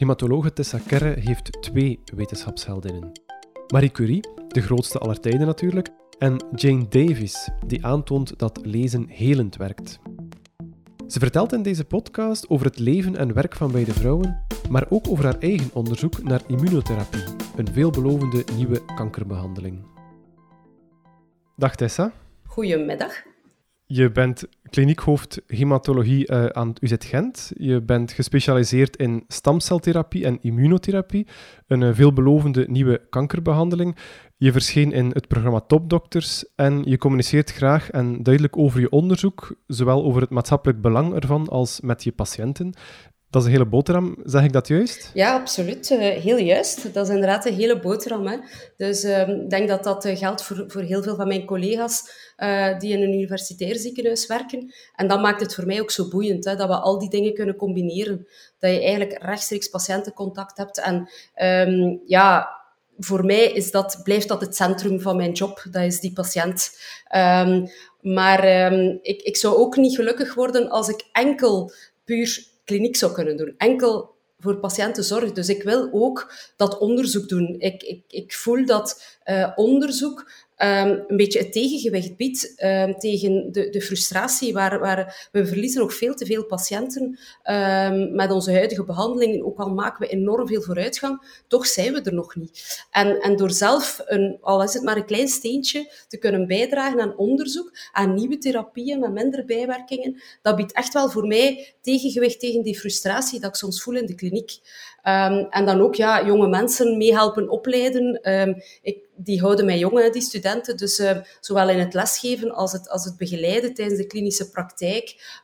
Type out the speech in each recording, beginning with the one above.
Hematologe Tessa Kerre heeft twee wetenschapsheldinnen. Marie Curie, de grootste aller tijden natuurlijk, en Jane Davis, die aantoont dat lezen helend werkt. Ze vertelt in deze podcast over het leven en werk van beide vrouwen, maar ook over haar eigen onderzoek naar immunotherapie, een veelbelovende nieuwe kankerbehandeling. Dag Tessa. Goedemiddag. Je bent kliniekhoofd hematologie uh, aan het UZ Gent. Je bent gespecialiseerd in stamceltherapie en immunotherapie, een uh, veelbelovende nieuwe kankerbehandeling. Je verscheen in het programma Topdokters en je communiceert graag en duidelijk over je onderzoek, zowel over het maatschappelijk belang ervan als met je patiënten. Dat is een hele boterham, zeg ik dat juist? Ja, absoluut. Uh, heel juist. Dat is inderdaad een hele boterham. Hè. Dus uh, ik denk dat dat uh, geldt voor, voor heel veel van mijn collega's uh, die in een universitair ziekenhuis werken. En dat maakt het voor mij ook zo boeiend, hè, dat we al die dingen kunnen combineren. Dat je eigenlijk rechtstreeks patiëntencontact hebt. En um, ja, voor mij is dat, blijft dat het centrum van mijn job. Dat is die patiënt. Um, maar ik, ik zou ook niet gelukkig worden als ik enkel puur kliniek zou kunnen doen. Enkel voor patiëntenzorg. Dus ik wil ook dat onderzoek doen. Ik, ik, ik voel dat uh, onderzoek um, een beetje het tegengewicht biedt um, tegen de, de frustratie waar, waar we verliezen nog veel te veel patiënten um, met onze huidige behandelingen. Ook al maken we enorm veel vooruitgang, toch zijn we er nog niet. En, en door zelf, een, al is het maar een klein steentje, te kunnen bijdragen aan onderzoek, aan nieuwe therapieën met minder bijwerkingen, dat biedt echt wel voor mij tegengewicht tegen die frustratie dat ik soms voel in de kliniek. Um, en dan ook ja, jonge mensen meehelpen opleiden. Um, ik, die houden mij jong, die studenten. Dus uh, zowel in het lesgeven als het, als het begeleiden tijdens de klinische praktijk.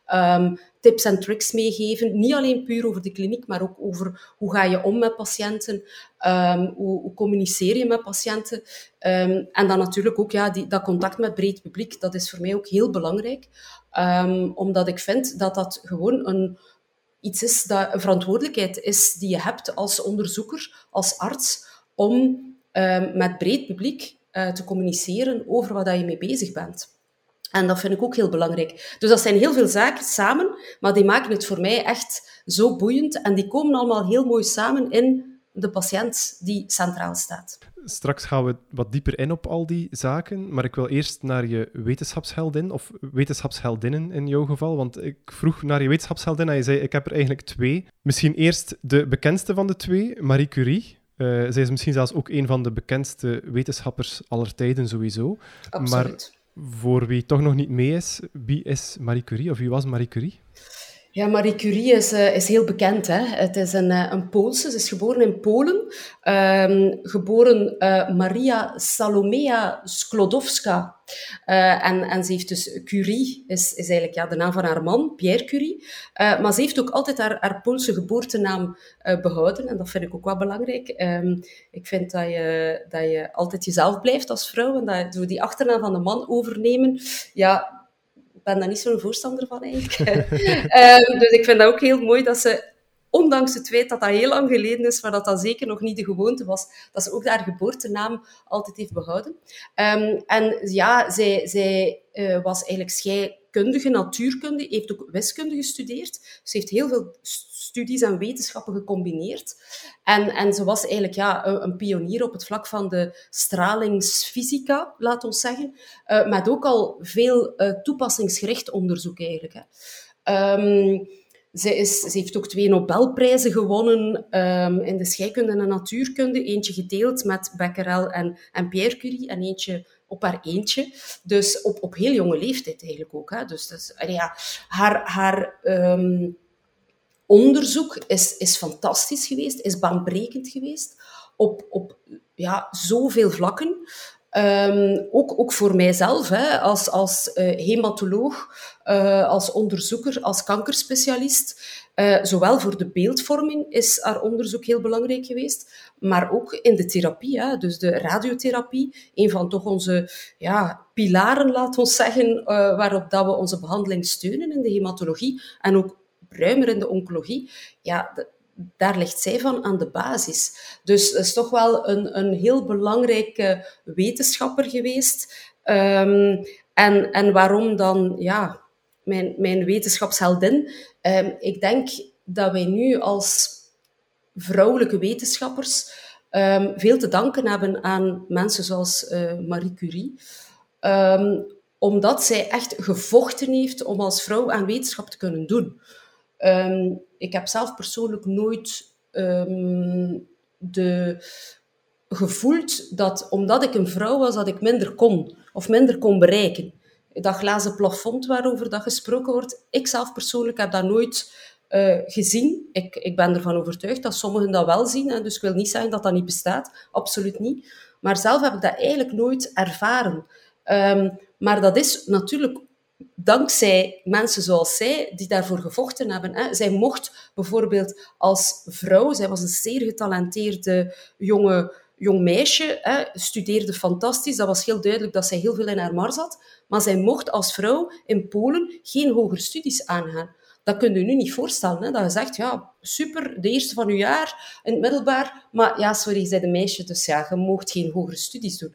Tips en tricks meegeven. Niet alleen puur over de kliniek, maar ook over hoe ga je om met patiënten. Hoe, hoe, communiceer je met patiënten. En dan natuurlijk ook ja, die, dat contact met breed publiek. Dat is voor mij ook heel belangrijk. Omdat ik vind dat dat gewoon een iets is dat een verantwoordelijkheid is die je hebt als onderzoeker, als arts, om uh, met breed publiek uh, te communiceren over wat je mee bezig bent. En dat vind ik ook heel belangrijk. Dus dat zijn heel veel zaken samen, maar die maken het voor mij echt zo boeiend. En die komen allemaal heel mooi samen in de patiënt die centraal staat. Straks gaan we wat dieper in op al die zaken, maar ik wil eerst naar je wetenschapsheldin, of wetenschapsheldinnen in jouw geval, want ik vroeg naar je wetenschapsheldin en je zei, ik heb er eigenlijk twee. Misschien eerst de bekendste van de twee, Marie Curie. Uh, zij is misschien zelfs ook een van de bekendste wetenschappers aller tijden sowieso. Absoluut. Maar voor wie toch nog niet mee is, wie is Marie Curie, of wie was Marie Curie? Ja, Marie Curie is, uh, is heel bekend. Hè? Het is een, uh, een Poolse. Ze is geboren in Polen. Um, geboren uh, Maria Salomea Sklodowska. en, en ze heeft dus Curie, is, is eigenlijk ja, de naam van haar man, Pierre Curie. maar ze heeft ook altijd haar, haar Poolse geboortenaam behouden. En dat vind ik ook wel belangrijk. Um, ik vind dat je, dat je altijd jezelf blijft als vrouw. En dat je die achternaam van de man overnemen, ja, ben daar niet zo'n voorstander van eigenlijk. um, dus ik vind dat ook heel mooi dat ze, ondanks het feit dat dat heel lang geleden is, maar dat dat zeker nog niet de gewoonte was, dat ze ook haar geboortenaam altijd heeft behouden. Um, en ja, zij, zij uh, was eigenlijk scheikundige, natuurkunde, heeft ook wiskunde gestudeerd. Ze heeft heel veel studies en wetenschappen gecombineerd. En, en ze was eigenlijk ja, een, pionier op het vlak van de stralingsfysica, laat ons zeggen. Uh, met ook al veel uh, toepassingsgericht onderzoek eigenlijk. Hè. Um, ze, is, ze, heeft ook twee Nobelprijzen gewonnen um, in de scheikunde en de natuurkunde. Eentje gedeeld met Becquerel en, en Pierre Curie en eentje op haar eentje. Dus op, op heel jonge leeftijd eigenlijk ook. Hè. Dus, dus ja, haar, haar um, onderzoek is, is fantastisch geweest, is baanbrekend geweest op, op ja, zoveel vlakken. Um, ook, ook voor mijzelf, hè, als, als uh, hematoloog, uh, als onderzoeker, als kankerspecialist. Uh, zowel voor de beeldvorming is haar onderzoek heel belangrijk geweest, maar ook in de therapie, hè, dus de radiotherapie, een van toch onze ja, pilaren, laat ons zeggen, waarop dat we onze behandeling steunen in de hematologie en ook ruimer in de oncologie, ja, daar ligt zij van aan de basis. Dus het is toch wel een, een heel belangrijke wetenschapper geweest. Um, en, en waarom dan, ja, mijn, mijn wetenschapsheldin? Um, ik denk dat wij nu als vrouwelijke wetenschappers um, veel te danken hebben aan mensen zoals uh, Marie Curie. Omdat zij echt gevochten heeft om als vrouw aan wetenschap te kunnen doen. Um, ik heb zelf persoonlijk nooit de, gevoeld dat omdat ik een vrouw was, dat ik minder kon of minder kon bereiken. Dat glazen plafond waarover dat gesproken wordt, ik zelf persoonlijk heb dat nooit uh, gezien. Ik, ik ben ervan overtuigd dat sommigen dat wel zien. Dus ik wil niet zeggen dat dat niet bestaat. Absoluut niet. Maar zelf heb ik dat eigenlijk nooit ervaren. Um, maar dat is natuurlijk dankzij mensen zoals zij, die daarvoor gevochten hebben. Hè. Zij mocht bijvoorbeeld als vrouw, zij was een zeer getalenteerde jonge, jong meisje, hè, studeerde fantastisch. Dat was heel duidelijk dat zij heel veel in haar mars had. Maar zij mocht als vrouw in Polen geen hogere studies aangaan. Dat kun je nu niet voorstellen. Hè? Dat je zegt, ja, super, de eerste van uw jaar in het middelbaar, maar ja, sorry, bent een meisje, dus ja, je moogt geen hogere studies doen.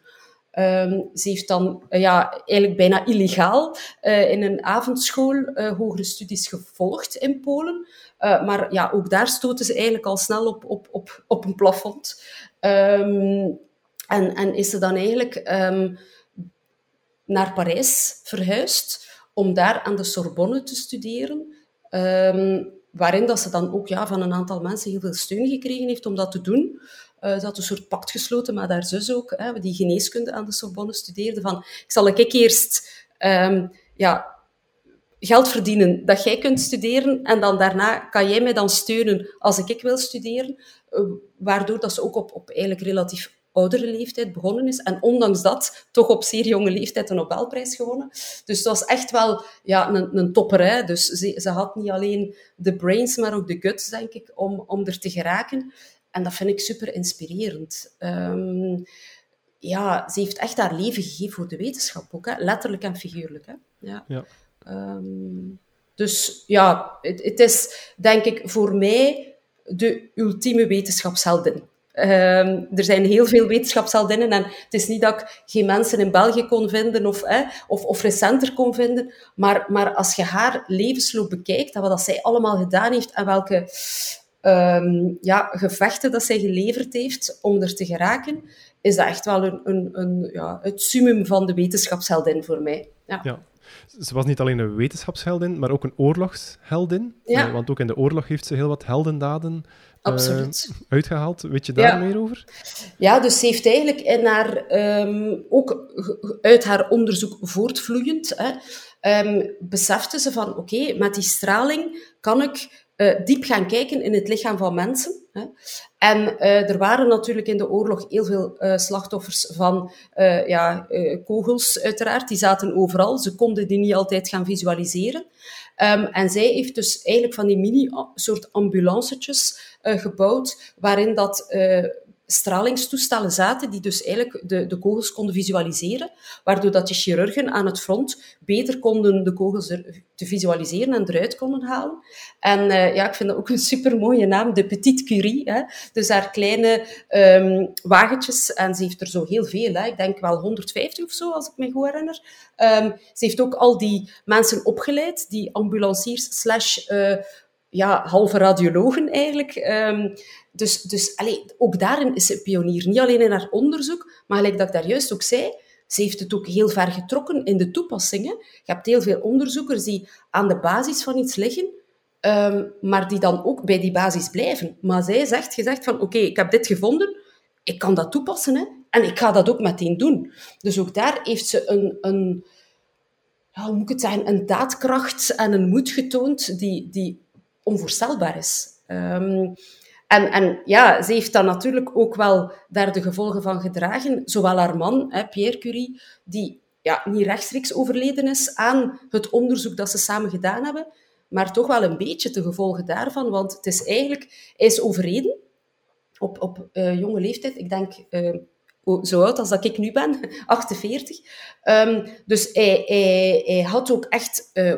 Um, ze heeft dan uh, ja, eigenlijk bijna illegaal uh, in een avondschool uh, hogere studies gevolgd in Polen. maar ja, ook daar stoten ze eigenlijk al snel op, op, op, op een plafond. Um, en, en is ze dan eigenlijk um, naar Parijs verhuisd om daar aan de Sorbonne te studeren. Waarin dat ze dan ook ja, van een aantal mensen heel veel steun gekregen heeft om dat te doen. Uh, ze had een soort pact gesloten met haar zus ook, hè, die geneeskunde aan de Sorbonne studeerde, van ik zal ik eerst um, ja, geld verdienen dat jij kunt studeren en dan daarna kan jij mij dan steunen als ik, ik wil studeren. Uh, waardoor dat ze ook op, op eigenlijk relatief oudere leeftijd begonnen is. En ondanks dat toch op zeer jonge leeftijd een Nobelprijs gewonnen. Dus het was echt wel ja, een, een topper. Hè? Dus ze, ze had niet alleen de brains, maar ook de guts, denk ik, om, om er te geraken. En dat vind ik super inspirerend. Um, ja, ze heeft echt haar leven gegeven voor de wetenschap ook, hè? letterlijk en figuurlijk. Hè? Ja. ja. Um, dus ja, het, het, is denk ik voor mij de ultieme wetenschapsheldin. Um, er zijn heel veel wetenschapsheldinnen en het is niet dat ik geen mensen in België kon vinden of, eh, of, of recenter kon vinden, maar, maar als je haar levensloop bekijkt en wat dat zij allemaal gedaan heeft en welke um, ja, gevechten dat zij geleverd heeft om er te geraken, is dat echt wel een, een, een, ja, het summum van de wetenschapsheldin voor mij. Ja. ja. Ze was niet alleen een wetenschapsheldin, maar ook een oorlogsheldin. Ja. Uh, want ook in de oorlog heeft ze heel wat heldendaden. Uh, uitgehaald. Weet je daar meer over? Ja, dus ze heeft eigenlijk in haar, um, ook uit haar onderzoek voortvloeiend, hè, um, besefte ze van oké, met die straling kan ik uh, diep gaan kijken in het lichaam van mensen. Hè. En uh, er waren natuurlijk in de oorlog heel veel uh, slachtoffers van ja, kogels, uiteraard. Die zaten overal. Ze konden die niet altijd gaan visualiseren. Um, en zij heeft dus eigenlijk van die mini-soort ambulancetjes gebouwd, waarin dat stralingstoestellen zaten, die dus eigenlijk de, de kogels konden visualiseren, waardoor dat de chirurgen aan het front beter konden de kogels te visualiseren en eruit konden halen. En uh, ja, ik vind dat ook een super mooie naam, de Petite Curie. Hè? Dus haar kleine um, wagentjes, en ze heeft er zo heel veel, hè? ik denk wel 150 of zo, als ik me goed herinner. Um, ze heeft ook al die mensen opgeleid, die ambulanciers slash uh, ja, halve radiologen eigenlijk. Um, dus dus allee, ook daarin is ze pionier. Niet alleen in haar onderzoek, maar gelijk dat ik daar juist ook zei, ze heeft het ook heel ver getrokken in de toepassingen. Je hebt heel veel onderzoekers die aan de basis van iets liggen, um, maar die dan ook bij die basis blijven. Maar zij zegt, je zegt van, oké, ik heb dit gevonden, ik kan dat toepassen, hè, en ik ga dat ook meteen doen. Dus ook daar heeft ze een, een ja, hoe moet ik het zeggen, een daadkracht en een moed getoond die, die onvoorstelbaar is. Um, en, en ja, ze heeft dan natuurlijk ook wel daar de gevolgen van gedragen. Zowel haar man, hè, Pierre Curie, die ja, niet rechtstreeks overleden is aan het onderzoek dat ze samen gedaan hebben, maar toch wel een beetje de gevolgen daarvan. Want het is eigenlijk, hij is overleden op, op uh, jonge leeftijd. Ik denk uh, zo oud als dat ik nu ben, 48. Um, ehm, dus hij, had ook echt uh,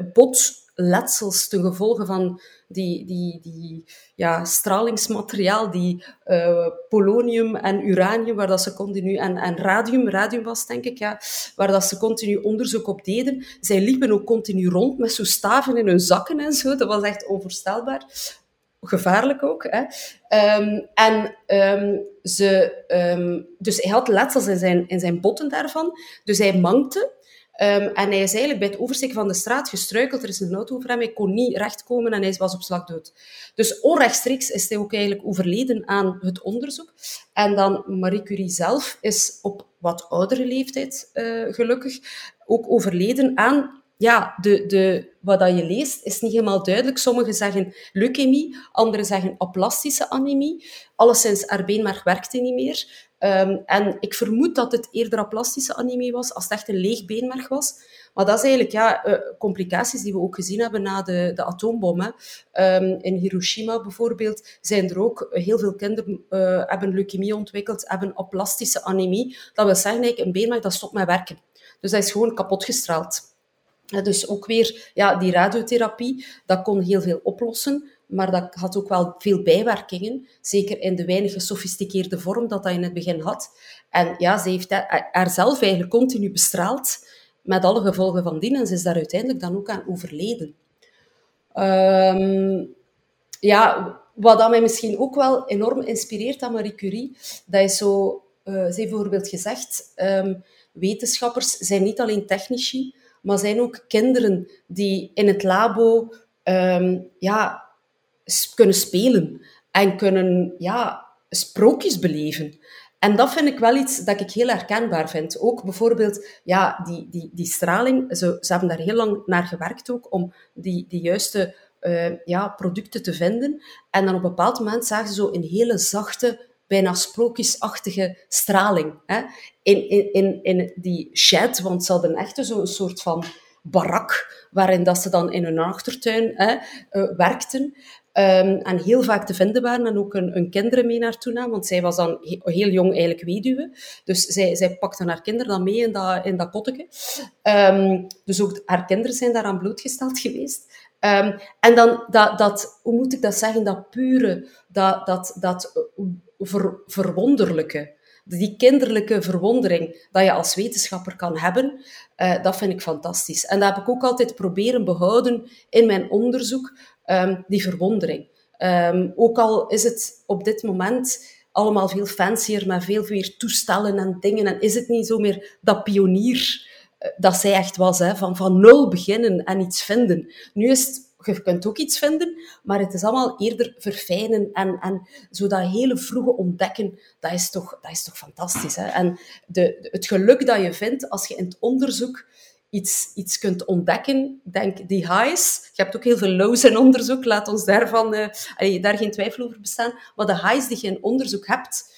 botletsels ten gevolge van die, die, die ja, stralingsmateriaal, die uh, polonium en uranium, waar dat ze continu, en, en radium, radium was denk ik, ja, waar dat ze continu onderzoek op deden. Zij liepen ook continu rond met zo staven in hun zakken en zo. Dat was echt onvoorstelbaar. gevaarlijk ook. Hè. Ehm, en um, ze, um, dus hij had letsels in zijn, in zijn botten daarvan. Dus hij mankte. En hij is eigenlijk bij het oversteken van de straat gestruikeld. Er is een auto over hem. Hij kon niet rechtkomen en hij was op slag dood. Dus onrechtstreeks is hij ook eigenlijk overleden aan het onderzoek. En dan Marie Curie zelf is op wat oudere leeftijd, uh, gelukkig, ook overleden aan ja, de, de, wat dat je leest is niet helemaal duidelijk. Sommigen zeggen leukemie, anderen zeggen aplastische anemie. Alleszins, haar beenmerg werkte niet meer. Um, en ik vermoed dat het eerder aplastische anemie was, als het echt een leeg beenmerg was. Maar dat is eigenlijk ja, uh, complicaties die we ook gezien hebben na de, de atoombom. Um, in Hiroshima bijvoorbeeld zijn er ook heel veel kinderen uh, hebben leukemie ontwikkeld, hebben aplastische anemie. Dat wil zeggen, eigenlijk, een beenmerg dat stopt met werken. Dus dat is gewoon kapotgestraald. Dus ook weer ja, die radiotherapie, dat kon heel veel oplossen, maar dat had ook wel veel bijwerkingen. Zeker in de weinig gesofisticeerde vorm dat dat in het begin had. En ja, ze heeft haarzelf eigenlijk continu bestraald, met alle gevolgen van dien. En ze is daar uiteindelijk dan ook aan overleden. Um, ja, wat dat mij misschien ook wel enorm inspireert aan Marie Curie, dat is zo... Uh, ze heeft bijvoorbeeld gezegd, um, wetenschappers zijn niet alleen technici, maar zijn ook kinderen die in het labo um, ja, kunnen spelen en kunnen ja, sprookjes beleven. En dat vind ik wel iets dat ik heel herkenbaar vind. Ook bijvoorbeeld ja, die, die, die straling. Ze, ze hebben daar heel lang naar gewerkt ook om die, die juiste uh, ja, producten te vinden. En dan op een bepaald moment zagen ze zo een hele zachte bijna sprookjesachtige straling. Hè? In, in, in, die shed, want ze hadden echt zo'n soort van barak, waarin dat ze dan in hun achtertuin hè, uh, werkten. Um, en heel vaak te vinden waren en ook hun, kinderen mee naartoe namen, want zij was dan heel jong eigenlijk weduwe. Dus zij, zij pakte haar kinderen dan mee in dat, in dat. Um, dus ook haar kinderen zijn daaraan blootgesteld geweest. Um, en dan dat, dat, hoe moet ik dat zeggen, dat pure, dat, dat, dat ver, verwonderlijke, die kinderlijke verwondering dat je als wetenschapper kan hebben, uh, dat vind ik fantastisch. En dat heb ik ook altijd proberen behouden in mijn onderzoek, um, die verwondering. Um, ook al is het op dit moment allemaal veel fancier, met veel meer toestellen en dingen, en is het niet zo meer dat pionier uh, dat zij echt was, hè, van, van nul beginnen en iets vinden. Nu is het je kunt ook iets vinden, maar het is allemaal eerder verfijnen en, en zo dat hele vroege ontdekken, dat is toch, dat is toch fantastisch. Hè? En de, het geluk dat je vindt als je in het onderzoek iets, iets kunt ontdekken, denk die highs. Je hebt ook heel veel lows in onderzoek, laat ons daarvan, uh, daar geen twijfel over bestaan. Maar de highs die je in onderzoek hebt,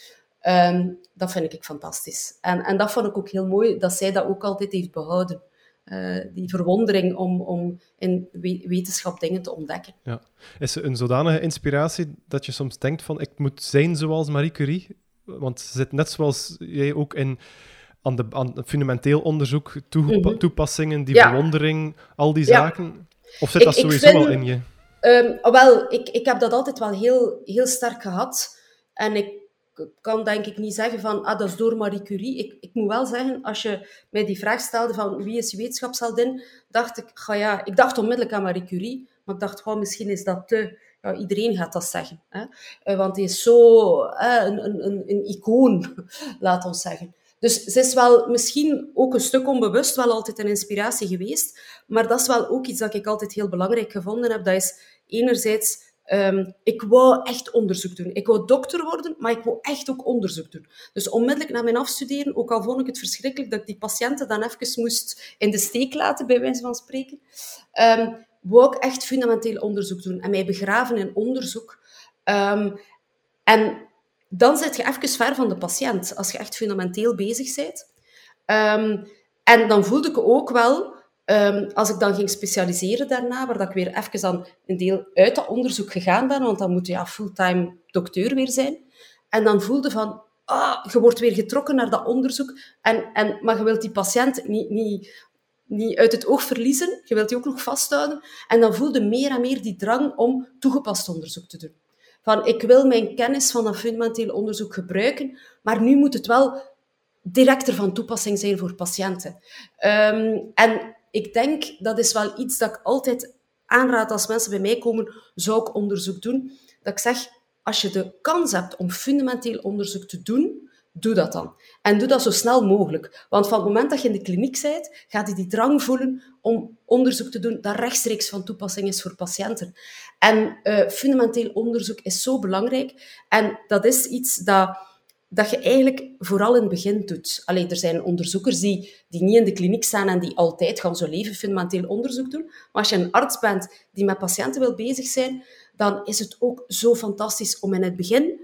um, dat vind ik fantastisch. En, en dat vond ik ook heel mooi, dat zij dat ook altijd heeft behouden. Uh, die verwondering om, om in wetenschap dingen te ontdekken. Ja. Is er een zodanige inspiratie dat je soms denkt van ik moet zijn zoals Marie Curie? Want ze zit net zoals jij ook in aan, de, aan fundamenteel onderzoek, mhm. toepassingen, die verwondering, al die zaken? Of zit dat sowieso wel in je? Um, wel, ik, ik heb dat altijd wel heel, heel sterk gehad. En ik kan denk ik niet zeggen van, ah, dat is door Marie Curie. Ik, ik moet wel zeggen, als je mij die vraag stelde van wie is wetenschapsheldin, dacht ik, ga ja, ik dacht onmiddellijk aan Marie Curie, maar ik dacht, gewoon misschien is dat te... Ja, iedereen gaat dat zeggen. Hè? Eh, want die is zo een, een, een, een icoon, laat ons zeggen. Dus ze is wel misschien ook een stuk onbewust wel altijd een inspiratie geweest. Maar dat is wel ook iets dat ik altijd heel belangrijk gevonden heb. Dat is enerzijds Um, ik wou echt onderzoek doen. Ik wou dokter worden, maar ik wou echt ook onderzoek doen. Dus onmiddellijk na mijn afstuderen, ook al vond ik het verschrikkelijk dat ik die patiënten dan even moest in de steek laten, bij wijze van spreken, um, wou ik echt fundamenteel onderzoek doen en mij begraven in onderzoek. Um, en dan zit je even ver van de patiënt, als je echt fundamenteel bezig bent. en dan voelde ik ook wel Um, als ik dan ging specialiseren daarna, waar dat ik weer even dan een deel uit dat onderzoek gegaan ben, want dan moet je ja, fulltime dokter weer zijn. En dan voelde van, ah, je wordt weer getrokken naar dat onderzoek, en, en, maar je wilt die patiënt niet, niet, niet uit het oog verliezen, je wilt die ook nog vasthouden. En dan voelde meer en meer die drang om toegepast onderzoek te doen. Van, ik wil mijn kennis van dat fundamenteel onderzoek gebruiken, maar nu moet het wel directer van toepassing zijn voor patiënten. Um, en ik denk, dat is wel iets dat ik altijd aanraad als mensen bij mij komen, zou ik onderzoek doen. dat ik zeg, als je de kans hebt om fundamenteel onderzoek te doen, doe dat dan. En doe dat zo snel mogelijk. Want van het moment dat je in de kliniek bent, gaat je die drang voelen om onderzoek te doen dat rechtstreeks van toepassing is voor patiënten. En uh, fundamenteel onderzoek is zo belangrijk. En dat is iets dat, dat je eigenlijk vooral in het begin doet. Alleen er zijn onderzoekers die, die niet in de kliniek staan en die altijd gaan zo leven fundamenteel onderzoek doen. Maar als je een arts bent die met patiënten wil bezig zijn, dan is het ook zo fantastisch om in het begin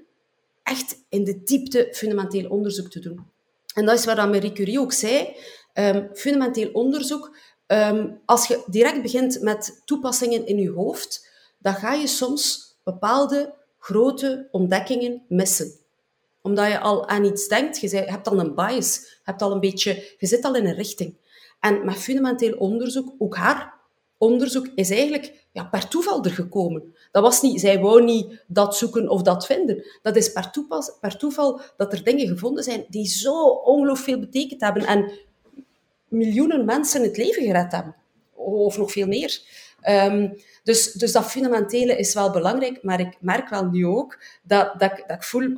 echt in de diepte fundamenteel onderzoek te doen. En dat is wat Marie Curie ook zei. Um, fundamenteel onderzoek, um, als je direct begint met toepassingen in je hoofd, dan ga je soms bepaalde grote ontdekkingen missen. Omdat je al aan iets denkt, je hebt al een bias, hebt al een beetje, je zit al in een richting. En met fundamenteel onderzoek, ook haar onderzoek is eigenlijk ja, per toeval er gekomen. Dat was niet, zij wou niet dat zoeken of dat vinden. Dat is per, toepas, per toeval dat er dingen gevonden zijn die zo ongelooflijk veel betekend hebben en miljoenen mensen het leven gered hebben. Of nog veel meer. Um, dus, dus dat fundamentele is wel belangrijk, maar ik merk wel nu ook dat, dat, dat ik voel,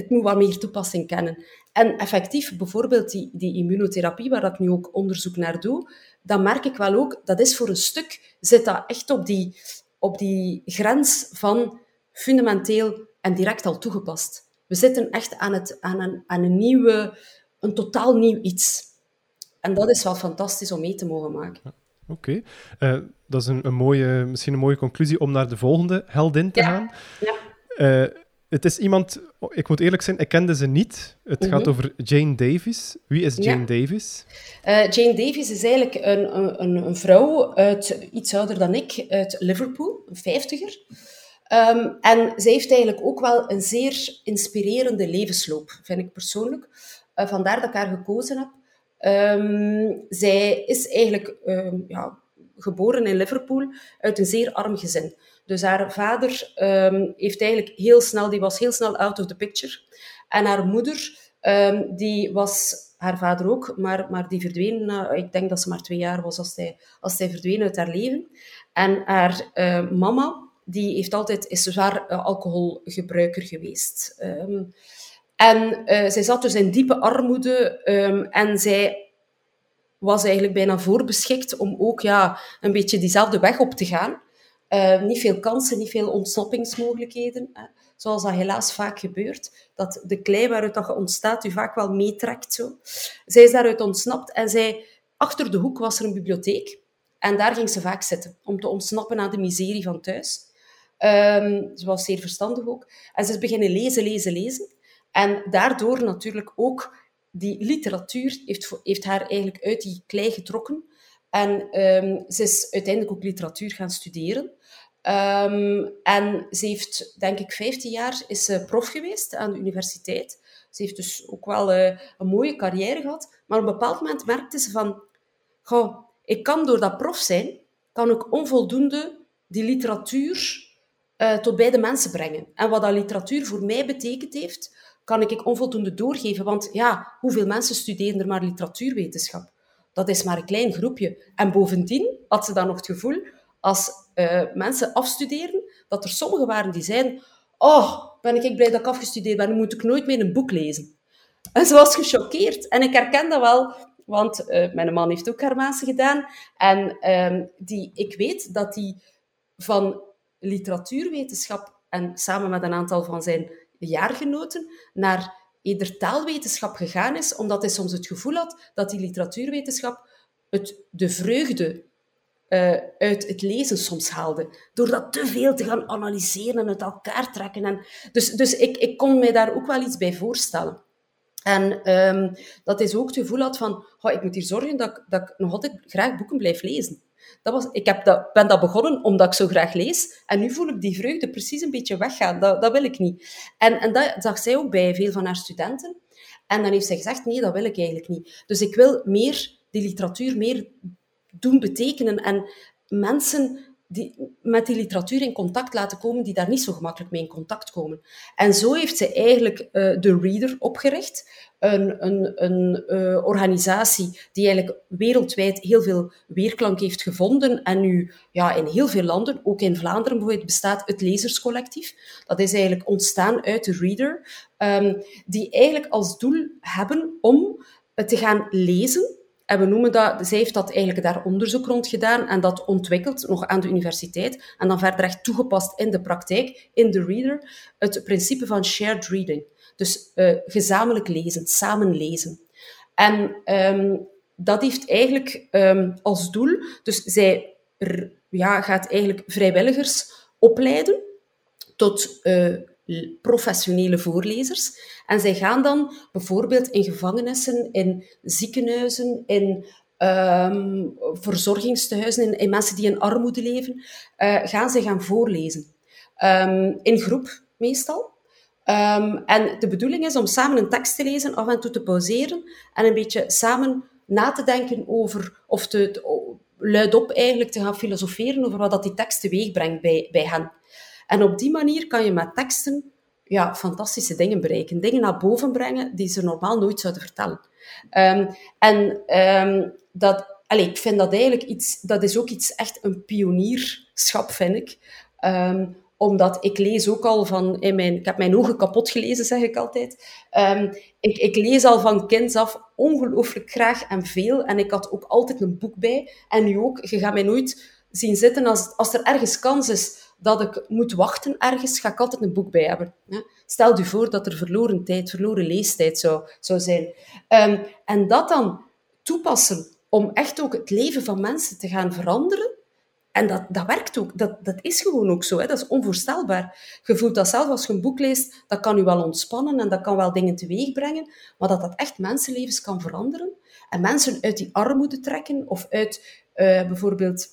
het moet wat meer toepassing kennen. En effectief, bijvoorbeeld die, die immunotherapie, waar ik nu ook onderzoek naar doe, dan merk ik wel ook, dat is voor een stuk, zit dat echt op die, op die grens van fundamenteel en direct al toegepast. We zitten echt aan, het, aan, een, aan een nieuwe, een totaal nieuw iets. En dat is wel fantastisch om mee te mogen maken. Oké, eh, dat is een, een, mooie, misschien een mooie conclusie om naar de volgende heldin te gaan. Ja. Uh, het is iemand, ik moet eerlijk zijn, ik kende ze niet. Het gaat mhm. over Jane Davis. Wie is Jane Davis? Uh, Jane Davis is eigenlijk een, een, een, vrouw uit iets ouder dan ik, uit Liverpool, een vijftiger. Um, en zij heeft eigenlijk ook wel een zeer inspirerende levensloop, vind ik persoonlijk. Uh, vandaar dat ik haar gekozen heb. Um, zij is eigenlijk um, ja, geboren in Liverpool uit een zeer arm gezin. Dus haar vader um, heeft eigenlijk heel snel, die was heel snel out of the picture. En haar moeder, um, die was haar vader ook, maar, maar die verdween, uh, ik denk dat ze maar twee jaar was als zij, als zij verdween uit haar leven. En haar uh, mama, die heeft altijd, is zwaar uh, alcoholgebruiker geweest. Um, en zij zat dus in diepe armoede en zij was eigenlijk bijna voorbeschikt om ook ja, een beetje diezelfde weg op te gaan. Uh, niet veel kansen, niet veel ontsnappingsmogelijkheden. Hè. Zoals dat helaas vaak gebeurt. Dat de klei waaruit dat ontstaat u vaak wel meetrekt. Zo. Zij is daaruit ontsnapt en zij, achter de hoek was er een bibliotheek. En daar ging ze vaak zitten, om te ontsnappen aan de miserie van thuis. Um, ze was zeer verstandig ook. En ze is beginnen lezen, lezen, lezen. En daardoor natuurlijk ook die literatuur heeft, heeft haar eigenlijk uit die klei getrokken. En um, ze is uiteindelijk ook literatuur gaan studeren. Um, en ze heeft, denk ik, 15 jaar is ze prof geweest aan de universiteit. Ze heeft dus ook wel uh, een mooie carrière gehad. Maar op een bepaald moment merkte ze van... Goh, ik kan door dat prof zijn, kan ik onvoldoende die literatuur uh, tot bij de mensen brengen. En wat dat literatuur voor mij betekend heeft, kan ik onvoldoende doorgeven. Want ja, hoeveel mensen studeren er maar literatuurwetenschap? Dat is maar een klein groepje. En bovendien had ze dan nog het gevoel, als uh, mensen afstuderen, dat er sommigen waren die zeiden oh, ben ik blij dat ik afgestudeerd ben, dan moet ik nooit meer een boek lezen. En ze was gechoqueerd. En ik herken dat wel, want uh, mijn man heeft ook Germaanse gedaan. En uh, die, ik weet dat hij van literatuurwetenschap en samen met een aantal van zijn jaargenoten naar eerder taalwetenschap gegaan is, omdat hij soms het gevoel had dat die literatuurwetenschap het, de vreugde uh, uit het lezen soms haalde. Door dat te veel te gaan analyseren en uit elkaar trekken. En dus dus ik, ik kon mij daar ook wel iets bij voorstellen. En um, dat is ook het gevoel had van, oh, ik moet hier zorgen dat, dat ik nog altijd graag boeken blijf lezen. Dat was, ik heb dat, ben dat begonnen omdat ik zo graag lees. En nu voel ik die vreugde precies een beetje weggaan. Dat, dat wil ik niet. En, en dat zag zij ook bij veel van haar studenten. En dan heeft zij gezegd, nee, dat wil ik eigenlijk niet. Dus ik wil meer die literatuur meer doen betekenen en mensen die, met die literatuur in contact laten komen die daar niet zo gemakkelijk mee in contact komen. En zo heeft ze eigenlijk uh, de Reader opgericht, een, een, een uh, organisatie die eigenlijk wereldwijd heel veel weerklank heeft gevonden en nu ja, in heel veel landen, ook in Vlaanderen bijvoorbeeld, bestaat het Lezerscollectief. Dat is eigenlijk ontstaan uit de Reader, um, die eigenlijk als doel hebben om te gaan lezen en we noemen dat, zij heeft dat eigenlijk daar onderzoek rond gedaan en dat ontwikkeld nog aan de universiteit en dan verder toegepast in de praktijk, in de reader, het principe van shared reading. Dus uh, gezamenlijk lezen, samen lezen. En um, dat heeft eigenlijk um, als doel, dus zij ja, gaat eigenlijk vrijwilligers opleiden tot uh, professionele voorlezers. En zij gaan dan bijvoorbeeld in gevangenissen, in ziekenhuizen, in um, verzorgingstehuizen, in, mensen die in armoede leven, uh, gaan ze gaan voorlezen. Um, in groep meestal. Um, en de bedoeling is om samen een tekst te lezen, af en toe te pauzeren en een beetje samen na te denken over, of te luidop eigenlijk te gaan filosoferen over wat dat die tekst teweeg brengt bij, bij hen. En op die manier kan je met teksten ja, fantastische dingen bereiken. Dingen naar boven brengen die ze normaal nooit zouden vertellen. Um, en um, dat, allez, ik vind dat eigenlijk iets, dat is ook iets echt een pionierschap, vind ik. Um, omdat ik lees ook al van, in mijn, ik heb mijn ogen kapot gelezen, zeg ik altijd. Ik, ik, lees al van kind af ongelooflijk graag en veel. En ik had ook altijd een boek bij. En nu ook, je gaat mij nooit zien zitten als, als er ergens kans is dat ik moet wachten ergens, ga ik altijd een boek bij hebben. Stel je voor dat er verloren tijd, verloren leestijd zou, zou zijn. Um, en dat dan toepassen om echt ook het leven van mensen te gaan veranderen, en dat, dat werkt ook. Dat, dat is gewoon ook zo. Hè. Dat is onvoorstelbaar. Je voelt dat zelf als je een boek leest, dat kan je wel ontspannen en dat kan wel dingen teweeg brengen, maar dat dat echt mensenlevens kan veranderen en mensen uit die armoede trekken of uit uh, bijvoorbeeld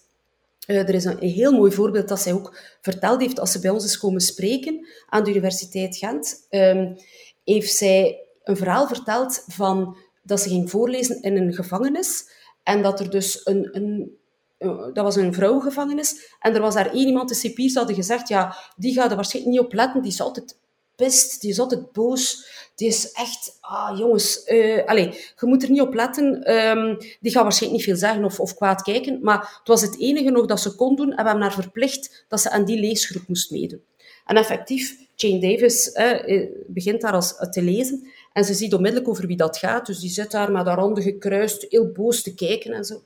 uh, er is een, heel mooi voorbeeld dat zij ook verteld heeft als ze bij ons is komen spreken aan de Universiteit Gent. Um, heeft zij een verhaal verteld van dat ze ging voorlezen in een gevangenis en dat er dus een, een uh, dat was een vrouwengevangenis en er was daar één iemand, de cipiers hadden gezegd, ja, die gaat er waarschijnlijk niet op letten, die is altijd die is altijd boos, die is echt, ah jongens, uh, allez, je moet er niet op letten. Um, die gaat waarschijnlijk niet veel zeggen of, of kwaad kijken, maar het was het enige nog dat ze kon doen en we hebben haar verplicht dat ze aan die leesgroep moest meedoen. En effectief, Jane Davis uh, begint daar als, te lezen en ze ziet onmiddellijk over wie dat gaat, dus die zit daar met haar handen gekruist, heel boos te kijken en zo.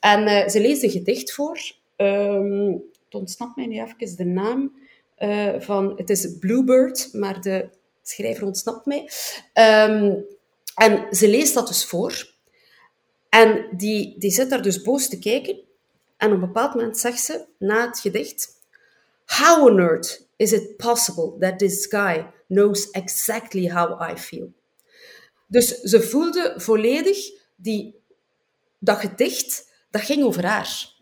En uh, ze leest een gedicht voor, um, het ontsnapt mij nu even de naam, uh, van, het is Bluebird, maar de schrijver ontsnapt mij. Um, en ze leest dat dus voor. En die, die zit daar dus boos te kijken. En op een bepaald moment zegt ze, na het gedicht... How on earth is it possible that this guy knows exactly how I feel? Dus ze voelde volledig die, dat gedicht, dat ging over haar.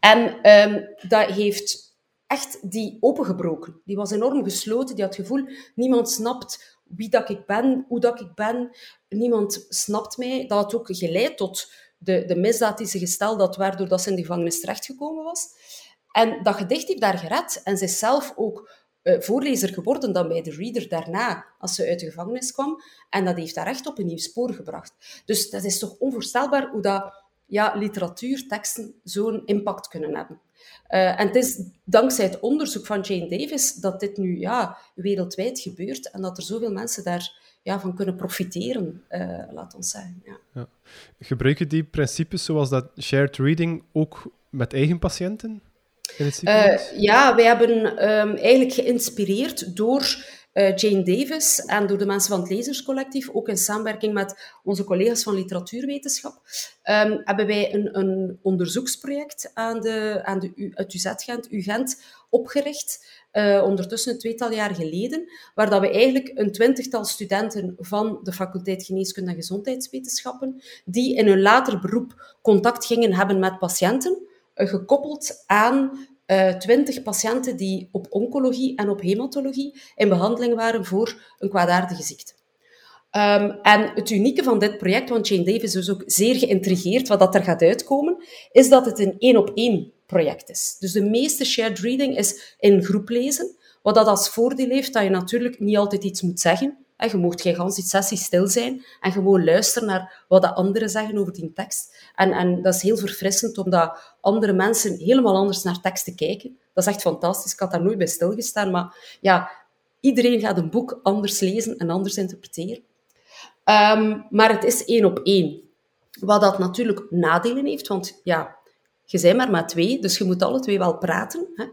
En um, dat heeft echt die opengebroken. Die was enorm gesloten. Die had het gevoel, niemand snapt wie dat ik ben, hoe dat ik ben. Niemand snapt mij. Dat had ook geleid tot de, de misdaad die ze gesteld had, waardoor dat ze in de gevangenis terechtgekomen was. En dat gedicht heeft daar gered. En ze is zelf ook uh, voorlezer geworden dan bij de reader daarna, als ze uit de gevangenis kwam. En dat heeft haar echt op een nieuw spoor gebracht. Dus dat is toch onvoorstelbaar hoe dat, ja, literatuurteksten zo'n impact kunnen hebben. Uh, en het is dankzij het onderzoek van Jane Davis dat dit nu ja, wereldwijd gebeurt en dat er zoveel mensen daar ja, van kunnen profiteren, uh, laat ons zeggen. Ja. Ja. Gebruiken die principes zoals dat shared reading ook met eigen patiënten? Uh, ja, wij hebben um, eigenlijk geïnspireerd door uh, Jane Davis en door de mensen van het Lezerscollectief, ook in samenwerking met onze collega's van literatuurwetenschap, um, hebben wij een, een, onderzoeksproject aan, de, aan de, het UZ Gent, UGent opgericht, uh, ondertussen een tweetal jaar geleden, waar dat we eigenlijk een twintigtal studenten van de faculteit Geneeskunde en Gezondheidswetenschappen, die in hun later beroep contact gingen hebben met patiënten, uh, gekoppeld aan uh, 20 patiënten die op oncologie en op hematologie in behandeling waren voor een kwaadaardige ziekte. Um, en het unieke van dit project, want Jane Davis is ook zeer geïntrigeerd wat dat er gaat uitkomen, is dat het een één op één project is. Dus de meeste shared reading is in groep lezen, wat dat als voordeel heeft dat je natuurlijk niet altijd iets moet zeggen. Je moet geen die sessie stil zijn en gewoon luisteren naar wat de anderen zeggen over die tekst. En, en dat is heel verfrissend, omdat andere mensen helemaal anders naar teksten kijken. Dat is echt fantastisch. Ik had daar nooit bij stilgestaan. Maar ja, iedereen gaat een boek anders lezen en anders interpreteren. Ehm, maar het is één op één. Wat dat natuurlijk nadelen heeft, want ja, je bent maar met twee, dus je moet alle twee wel praten. Hè.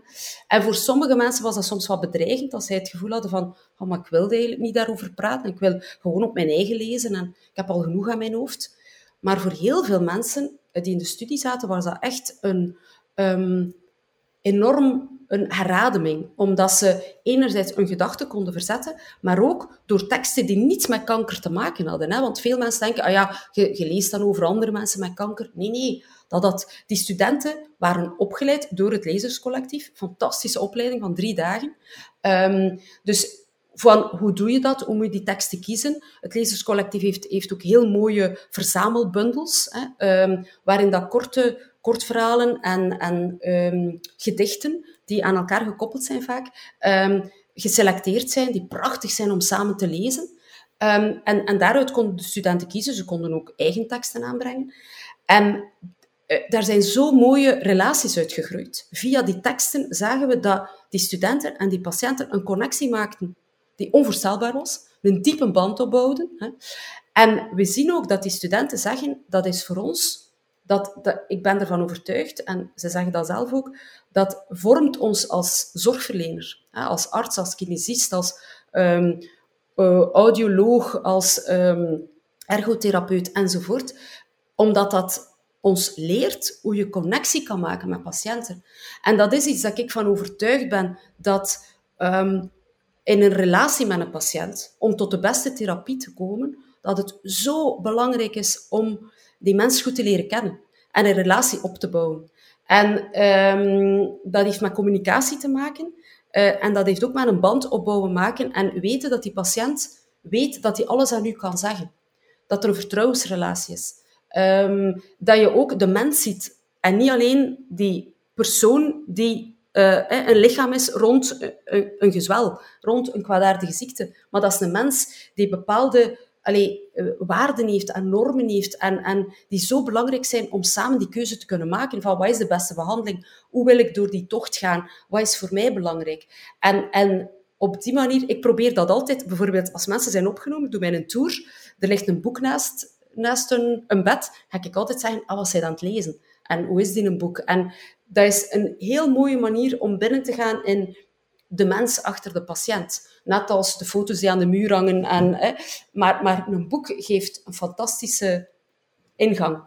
En voor sommige mensen was dat soms wat bedreigend, als zij het gevoel hadden van, oh, maar ik wilde eigenlijk niet daarover praten, ik wil gewoon op mijn eigen lezen en ik heb al genoeg aan mijn hoofd. Maar voor heel veel mensen die in de studie zaten, was dat echt een um, enorm een herademing, omdat ze enerzijds een gedachte konden verzetten, maar ook door teksten die niets met kanker te maken hadden. Hè? Want veel mensen denken, ah ja, je, je leest dan over andere mensen met kanker. Nee, nee. Dat, dat, die studenten waren opgeleid door het Lezerscollectief. Fantastische opleiding van drie dagen. Um, dus van hoe doe je dat? Hoe moet je die teksten kiezen? Het Lezerscollectief heeft, heeft ook heel mooie verzamelbundels, hè, um, waarin dat korte kortverhalen en, en um, gedichten, die aan elkaar gekoppeld zijn vaak, geselecteerd zijn, die prachtig zijn om samen te lezen. En, en daaruit konden de studenten kiezen. Ze konden ook eigen teksten aanbrengen. En daar zijn zo mooie relaties uitgegroeid. Via die teksten zagen we dat die studenten en die patiënten een connectie maakten die onvoorstelbaar was, een diepe band opbouwden. En we zien ook dat die studenten zeggen, dat is voor ons dat, ik ben ervan overtuigd, en ze zeggen dat zelf ook, dat vormt ons als zorgverlener, als arts, als kinesist, als um, uh, audioloog, als um, ergotherapeut enzovoort, omdat dat ons leert hoe je connectie kan maken met patiënten. En dat is iets dat ik van overtuigd ben, dat um, in een relatie met een patiënt, om tot de beste therapie te komen, dat het zo belangrijk is om die mens goed te leren kennen en een relatie op te bouwen. En um, dat heeft met communicatie te maken. Uh, en dat heeft ook met een band opbouwen maken en weten dat die patiënt weet dat hij alles aan u kan zeggen. Dat er een vertrouwensrelatie is. Um, dat je ook de mens ziet. En niet alleen die persoon die uh, een lichaam is rond een, een gezwel, rond een kwaadaardige ziekte. Maar dat is een mens die bepaalde allee, eh, waarden heeft en normen heeft en, en die zo belangrijk zijn om samen die keuze te kunnen maken van wat is de beste behandeling, hoe wil ik door die tocht gaan, wat is voor mij belangrijk. En, en op die manier, ik probeer dat altijd, bijvoorbeeld als mensen zijn opgenomen, doe mij een tour, er ligt een boek naast, naast een, bed, ga ik altijd zeggen, ah, wat zij aan het lezen? En hoe is die een boek? En dat is een heel mooie manier om binnen te gaan in de mens achter de patiënt. Net als de foto's die aan de muur hangen. En, hè, maar, maar een boek geeft een fantastische ingang.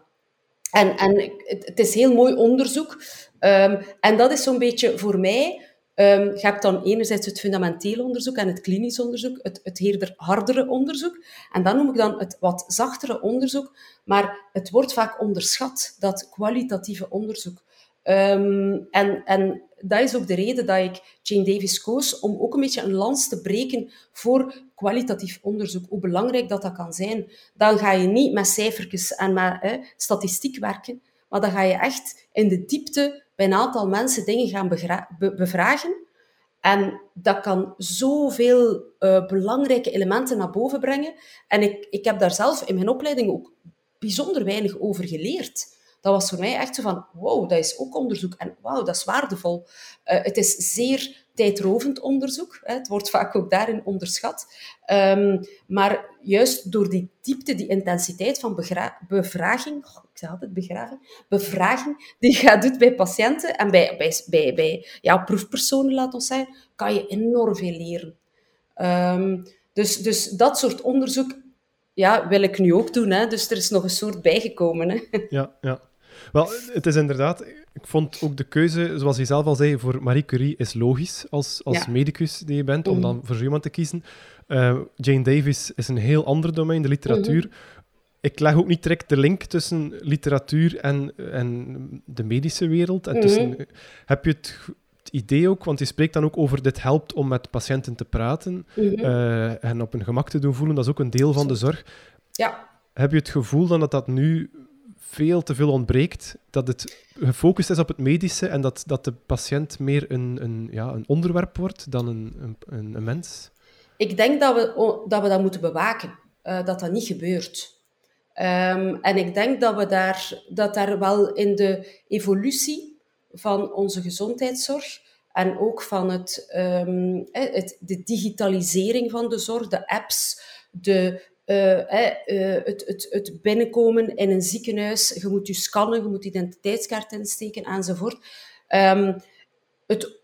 En, en het, is heel mooi onderzoek. Um, en dat is zo'n beetje voor mij... Um, je hebt dan enerzijds het fundamentele onderzoek en het klinisch onderzoek, het, het eerder hardere onderzoek. En dan noem ik dan het wat zachtere onderzoek. Maar het wordt vaak onderschat, dat kwalitatieve onderzoek. Um, en, en dat is ook de reden dat ik Jane Davis koos, om ook een beetje een lans te breken voor kwalitatief onderzoek, hoe belangrijk dat, dat kan zijn. Dan ga je niet met cijfertjes en met statistiek werken, maar dan ga je echt in de diepte bij een aantal mensen dingen gaan be bevragen. En dat kan zoveel uh, belangrijke elementen naar boven brengen. En ik, ik heb daar zelf in mijn opleiding ook bijzonder weinig over geleerd dat was voor mij echt zo van, wow, dat is ook onderzoek. En wauw, dat is waardevol. Uh, het is zeer tijdrovend onderzoek. Het wordt vaak ook daarin onderschat. Um, maar juist door die diepte, die intensiteit van bevraging, ik zei altijd begraven, bevraging, die je doet bij patiënten en bij, bij, bij, ja, proefpersonen, laat ons zeggen, kan je enorm veel leren. Um, dus, dus dat soort onderzoek ja, wil ik nu ook doen. Hè. Dus er is nog een soort bijgekomen. Hè. Ja, ja. Wel, het is inderdaad... Ik vond ook de keuze, zoals je zelf al zei, voor Marie Curie is logisch als, als medicus die je bent, om mhm. dan voor zo iemand te kiezen. Uh, Jane Davis is een heel ander domein, de literatuur. Mhm. Ik leg ook niet direct de link tussen literatuur en, en de medische wereld. En tussen, mhm. Heb je het, idee ook, want je spreekt dan ook over dit helpt om met patiënten te praten uh, en op hun gemak te doen voelen. Dat is ook een deel van de zorg. Ja. Heb je het gevoel dan dat dat nu veel te veel ontbreekt. Dat het gefocust is op het medische en dat, dat de patiënt meer een, een, ja, een onderwerp wordt dan een, een, een mens. Ik denk dat we dat, we dat moeten bewaken, uh, dat dat niet gebeurt. Um, en ik denk dat we daar, dat daar wel in de evolutie van onze gezondheidszorg en ook van het, um, het, de digitalisering van de zorg, de apps, de, uh, uh, het, het, het, binnenkomen in een ziekenhuis, je moet je scannen, je moet identiteitskaart insteken enzovoort. Um, het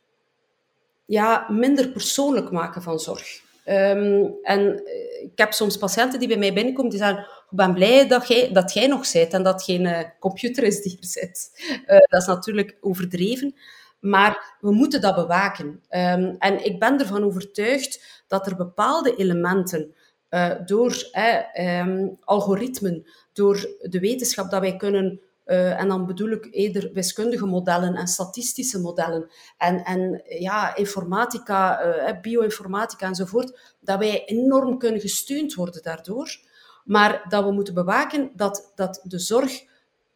ja, minder persoonlijk maken van zorg. Um, en eh, ik heb soms patiënten die bij mij binnenkomen die zeggen ik ben blij dat jij, dat jij nog zit en dat geen uh, computer is die er zit. Dat is natuurlijk overdreven, maar we moeten dat bewaken. Um, en ik ben ervan overtuigd dat er bepaalde elementen uh, door um, algoritmen, door de wetenschap dat wij kunnen uh, en dan bedoel ik eerder wiskundige modellen en statistische modellen en, en ja, informatica, uh, bioinformatica enzovoort, dat wij enorm kunnen gesteund worden daardoor. Maar dat we moeten bewaken dat, dat de zorg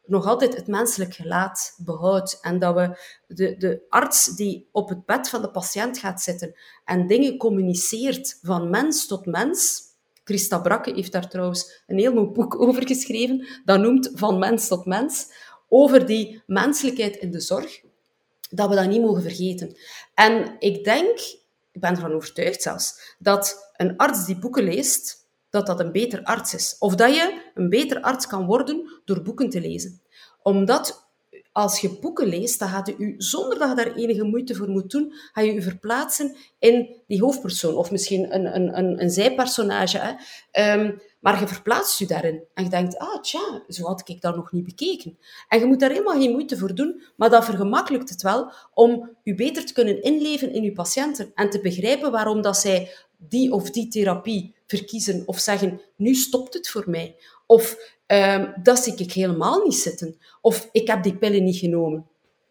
nog altijd het menselijk gelaat behoudt. En dat we de, de arts die op het bed van de patiënt gaat zitten en dingen communiceert van mens tot mens. Christa Brakke heeft daar trouwens een heel mooi boek over geschreven. Dat noemt Van mens tot mens. Over die menselijkheid in de zorg. Dat we dat niet mogen vergeten. En ik denk, ik ben ervan overtuigd zelfs, dat een arts die boeken leest, dat dat een beter arts is. Of dat je een beter arts kan worden door boeken te lezen. Omdat als je boeken leest, dan gaat je, zonder dat je daar enige moeite voor moet doen, ga je je verplaatsen in die hoofdpersoon. Of misschien een, een, een, een zijpersonage. Hè. Um, maar je verplaatst je daarin. En je denkt, ah tja, zo had ik dat nog niet bekeken. En je moet daar helemaal geen moeite voor doen, maar dat vergemakkelijkt het wel om je beter te kunnen inleven in je patiënten. En te begrijpen waarom dat zij die of die therapie verkiezen of zeggen, nu stopt het voor mij. Of um, dat zie ik helemaal niet zitten. Of ik heb die pillen niet genomen.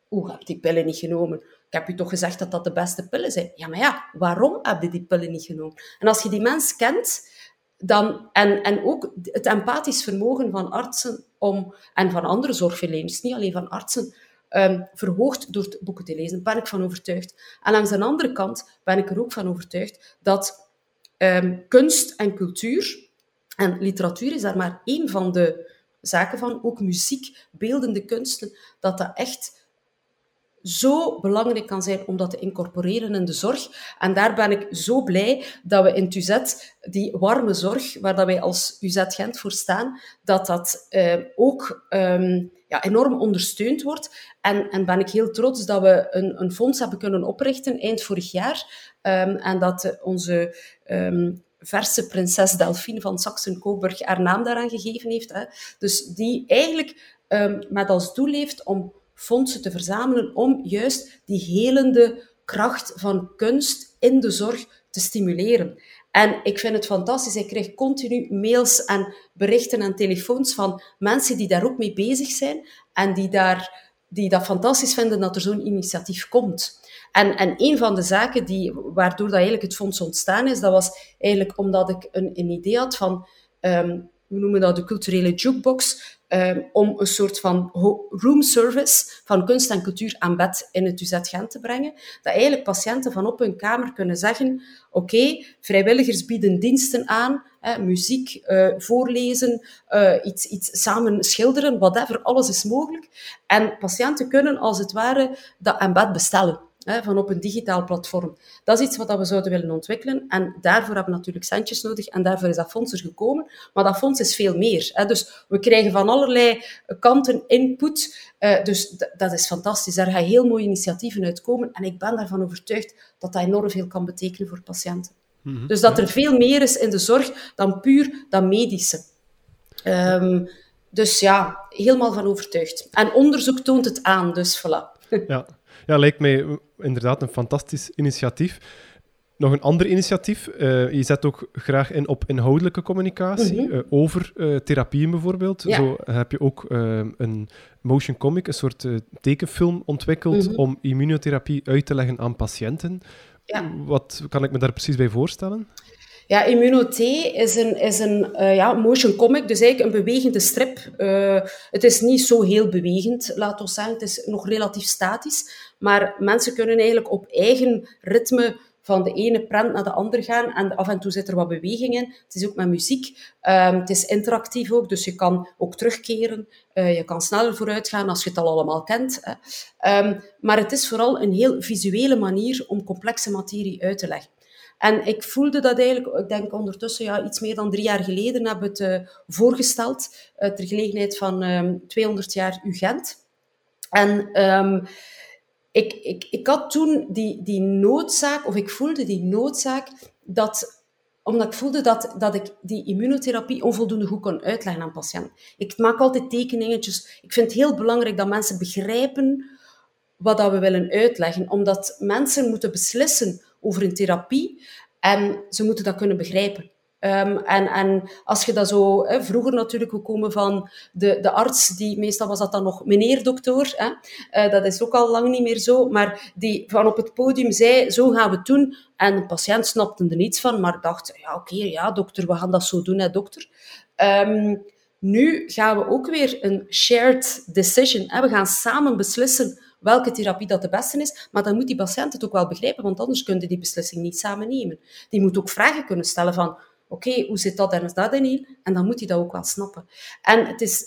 Hoe heb ik die pillen niet genomen? Ik heb je toch gezegd dat dat de beste pillen zijn? Ja, maar ja, waarom heb je die pillen niet genomen? En als je die mens kent, dan, en, en ook het empathisch vermogen van artsen om, en van andere zorgverleners, niet alleen van artsen, um, verhoogd door boeken te lezen, ben ik van overtuigd. En langs de andere kant ben ik er ook van overtuigd dat um, kunst en cultuur, en literatuur is daar maar één van de zaken van, ook muziek, beeldende kunsten, dat dat echt zo belangrijk kan zijn om dat te incorporeren in de zorg. En daar ben ik zo blij dat we in Tuzet, die warme zorg, waar dat wij als UZ Gent voor staan, dat dat uh, ook um, ja, enorm ondersteund wordt. En, en ben ik heel trots dat we een, een fonds hebben kunnen oprichten eind vorig jaar. Um, en dat onze um, verse prinses Delphine van Saxen-Coburg haar naam daaraan gegeven heeft. Hè. Dus die eigenlijk um, met als doel heeft om fondsen te verzamelen om juist die helende kracht van kunst in de zorg te stimuleren. En ik vind het fantastisch. Ik krijg continu mails en berichten en telefoons van mensen die daar ook mee bezig zijn en die, daar, die dat fantastisch vinden dat er zo'n initiatief komt. En, en een van de zaken die, waardoor dat eigenlijk het fonds ontstaan is, dat was eigenlijk omdat ik een, idee had van, um, we noemen dat de culturele jukebox, um, om een soort van room service van kunst en cultuur aan bed in het UZ Gent te brengen. Dat eigenlijk patiënten van op hun kamer kunnen zeggen, oké, vrijwilligers bieden diensten aan, hè, muziek, uh, voorlezen, uh, iets, iets samen schilderen, whatever, alles is mogelijk. En patiënten kunnen als het ware dat aan bed bestellen hè, van op een digitaal platform. Dat is iets wat we zouden willen ontwikkelen. En daarvoor hebben we natuurlijk centjes nodig. En daarvoor is dat fonds er gekomen. Maar dat fonds is veel meer. Hè. Dus we krijgen van allerlei kanten input. Uh, dus dat is fantastisch. Daar gaan heel mooie initiatieven uitkomen. En ik ben daarvan overtuigd dat dat enorm veel kan betekenen voor patiënten. Mhm. Dus dat er veel meer is in de zorg dan puur dat medische. Um, dus ja, helemaal van overtuigd. En onderzoek toont het aan, dus voilà. Ja, ja, lijkt mij inderdaad een fantastisch initiatief. Nog een ander initiatief. Uh, je zet ook graag in op inhoudelijke communicatie, mm -hmm. uh, over uh, therapieën bijvoorbeeld. Ja. Zo heb je ook een motion comic, een soort tekenfilm ontwikkeld mm -hmm. om immunotherapie uit te leggen aan patiënten. Ja. Wat kan ik me daar precies bij voorstellen? Ja, Immunoté is een, is een uh, ja, motion comic, dus eigenlijk een bewegende strip. Uh, het is niet zo heel bewegend, laat ons zeggen. Het is nog relatief statisch. Maar mensen kunnen eigenlijk op eigen ritme van de ene prent naar de andere gaan. En af en toe zit er wat beweging in. Het is ook met muziek. Um, het is interactief ook, dus je kan ook terugkeren. Uh, je kan sneller vooruit gaan als je het al allemaal kent. Um, maar het is vooral een heel visuele manier om complexe materie uit te leggen. En ik voelde dat eigenlijk, ik denk ondertussen ja, iets meer dan drie jaar geleden, heb het uh, voorgesteld uh, ter gelegenheid van um, ehm, 200 jaar UGent. En ik, ik, ik had toen die, die noodzaak, of ik voelde die noodzaak, dat, omdat ik voelde dat, dat ik die immunotherapie onvoldoende goed kon uitleggen aan patiënten. Ik maak altijd tekeningetjes. Ik vind het heel belangrijk dat mensen begrijpen wat dat we willen uitleggen, omdat mensen moeten beslissen over een therapie en ze moeten dat kunnen begrijpen. Um, en, als je dat zo, hè, vroeger natuurlijk, we komen van de, de arts, die meestal was dat dan nog meneer dokter, hè, uh, dat is ook al lang niet meer zo, maar die van op het podium zei, zo gaan we het doen. En de patiënt snapte er niets van, maar dacht, ja oké, ja dokter, we gaan dat zo doen, hè dokter. Um, nu gaan we ook weer een shared decision, hè, we gaan samen beslissen welke therapie dat de beste is, maar dan moet die patiënt het ook wel begrijpen, want anders kunnen die beslissing niet samen nemen. Die moet ook vragen kunnen stellen van, oké, hoe zit dat en dat in? En dan moet hij dat ook wel snappen. En het is,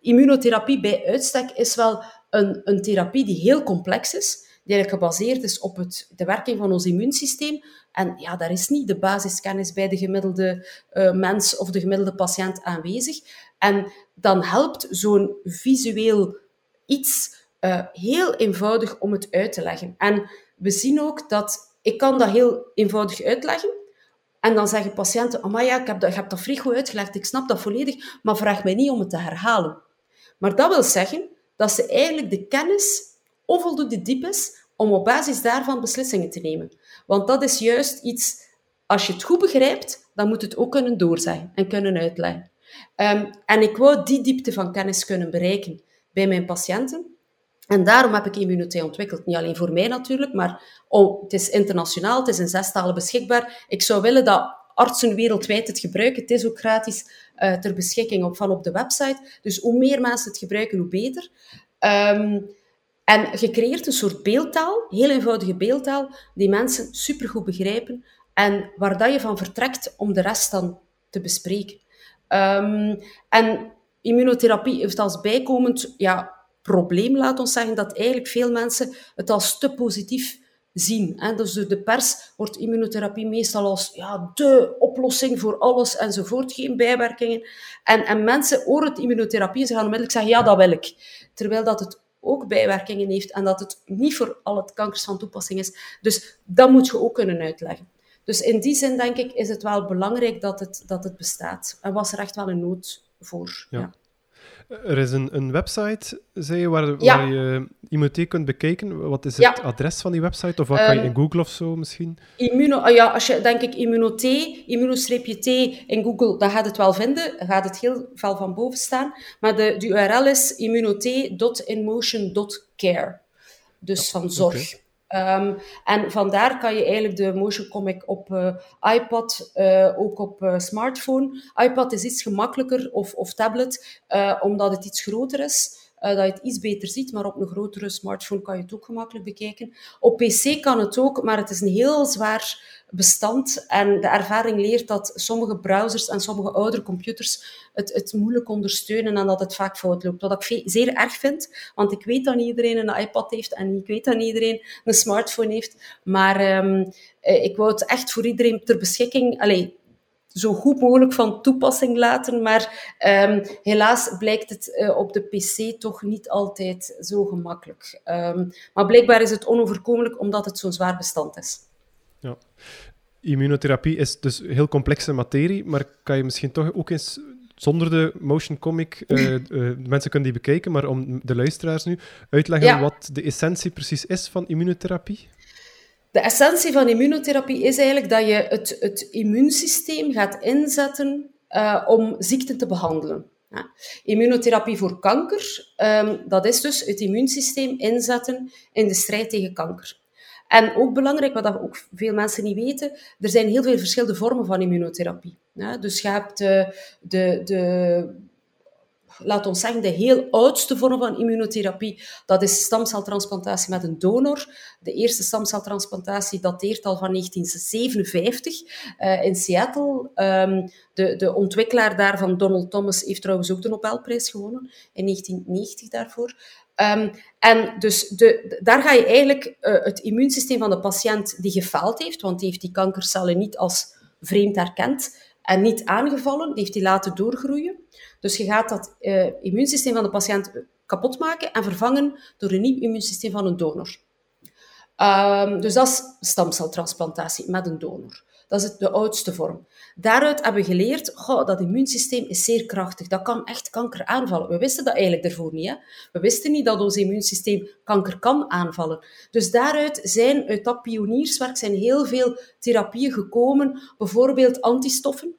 immunotherapie bij uitstek is wel een, een therapie die heel complex is, die eigenlijk gebaseerd is op het, de werking van ons immuunsysteem. En ja, daar is niet de basiskennis bij de gemiddelde uh, mens of de gemiddelde patiënt aanwezig. En dan helpt zo'n visueel iets uh, heel eenvoudig om het uit te leggen. En we zien ook dat ik kan dat heel eenvoudig uitleggen. En dan zeggen patiënten, oh ja, ik heb dat, ik heb dat vrij goed uitgelegd, ik snap dat volledig, maar vraag mij niet om het te herhalen. Maar dat wil zeggen dat ze eigenlijk de kennis onvoldoende diep is om op basis daarvan beslissingen te nemen. Want dat is juist iets, als je het goed begrijpt, dan moet het ook kunnen doorzeggen en kunnen uitleggen. Um, en ik wou die diepte van kennis kunnen bereiken bij mijn patiënten. En daarom heb ik Immunité ontwikkeld. Niet alleen voor mij natuurlijk, maar oh, het is internationaal, het is in zes talen beschikbaar. Ik zou willen dat artsen wereldwijd het gebruiken. Het is ook gratis uh, ter beschikking op, van op de website. Dus hoe meer mensen het gebruiken, hoe beter. Um, en je creëert een soort beeldtaal, heel eenvoudige beeldtaal, die mensen supergoed begrijpen en waar dat je van vertrekt om de rest dan te bespreken. Um, en immunotherapie heeft als bijkomend ja, probleem, laat ons zeggen, dat eigenlijk veel mensen het als te positief zien. Hè. Dus door de pers wordt immunotherapie meestal als ja, de oplossing voor alles enzovoort, geen bijwerkingen. En, en mensen horen het immunotherapie en ze gaan onmiddellijk zeggen, ja, dat wil ik. Terwijl dat het ook bijwerkingen heeft en dat het niet voor al het kankers van toepassing is. Dus dat moet je ook kunnen uitleggen. Dus in die zin denk ik is het wel belangrijk dat het, dat het bestaat. En was er echt wel een nood voor. ja. Er is een, een website, zei je, waar, waar je Immunothee kunt bekijken. Wat is het adres van die website? Of wat kan je ehm, in Google of zo misschien? Immuno, ah ja, als je denk ik Immunothee, immuno-t in Google, dan gaat het wel vinden. Dan gaat het heel veel van boven staan. Maar de, de URL is immunothee.inmotion.care. Dus van zorg. Um, en vandaar kan je eigenlijk de motion comic op uh, iPad, uh, ook op uh, smartphone. iPad is iets gemakkelijker, of, of tablet, omdat het iets groter is. Dat je het iets beter ziet, maar op een grotere smartphone kan je het ook gemakkelijk bekijken. Op PC kan het ook, maar het is een heel zwaar bestand. En de ervaring leert dat sommige browsers en sommige oudere computers het, het moeilijk ondersteunen en dat het vaak fout loopt. Wat ik zeer erg vind, want ik weet dat niet iedereen een iPad heeft en ik weet dat niet iedereen een smartphone heeft. Maar um, ik wou het echt voor iedereen ter beschikking... Allez, zo goed mogelijk van toepassing laten, maar um, helaas blijkt het uh, op de PC toch niet altijd zo gemakkelijk. Um, maar blijkbaar is het onoverkomelijk omdat het zo'n zwaar bestand is. Ja. Immunotherapie is dus heel complexe materie, maar kan je misschien toch ook eens zonder de motion comic, uh, uh, mensen kunnen die bekijken, maar om de luisteraars nu uitleggen wat de essentie precies is van immunotherapie? De essentie van immunotherapie is eigenlijk dat je het, het immuunsysteem gaat inzetten uh, om ziekten te behandelen. Immunotherapie voor kanker, um, dat is dus het immuunsysteem inzetten in de strijd tegen kanker. En ook belangrijk, wat ook veel mensen niet weten, er zijn heel veel verschillende vormen van immunotherapie. Dus je hebt de, de laat ons zeggen, de heel oudste vorm van immunotherapie, dat is stamceltransplantatie met een donor. De eerste stamceltransplantatie dateert al van 1957 uh, in Seattle. Um, de, de ontwikkelaar daarvan, Donald Thomas, heeft trouwens ook de Nobelprijs gewonnen in 1990 daarvoor. Um, en dus de, daar ga je eigenlijk uh, het immuunsysteem van de patiënt die gefaald heeft, want die heeft die kankercellen niet als vreemd herkend en niet aangevallen, die heeft die laten doorgroeien. Dus je gaat dat uh, immuunsysteem van de patiënt kapot maken en vervangen door een nieuw immuunsysteem van een donor. Um, dus dat is stamceltransplantatie met een donor. Dat is de oudste vorm. Daaruit hebben we geleerd, goh, dat immuunsysteem is zeer krachtig. Dat kan echt kanker aanvallen. We wisten dat eigenlijk daarvoor niet. Hè? We wisten niet dat ons immuunsysteem kanker kan aanvallen. Dus daaruit zijn, uit dat pionierswerk, zijn heel veel therapieën gekomen. Bijvoorbeeld antistoffen,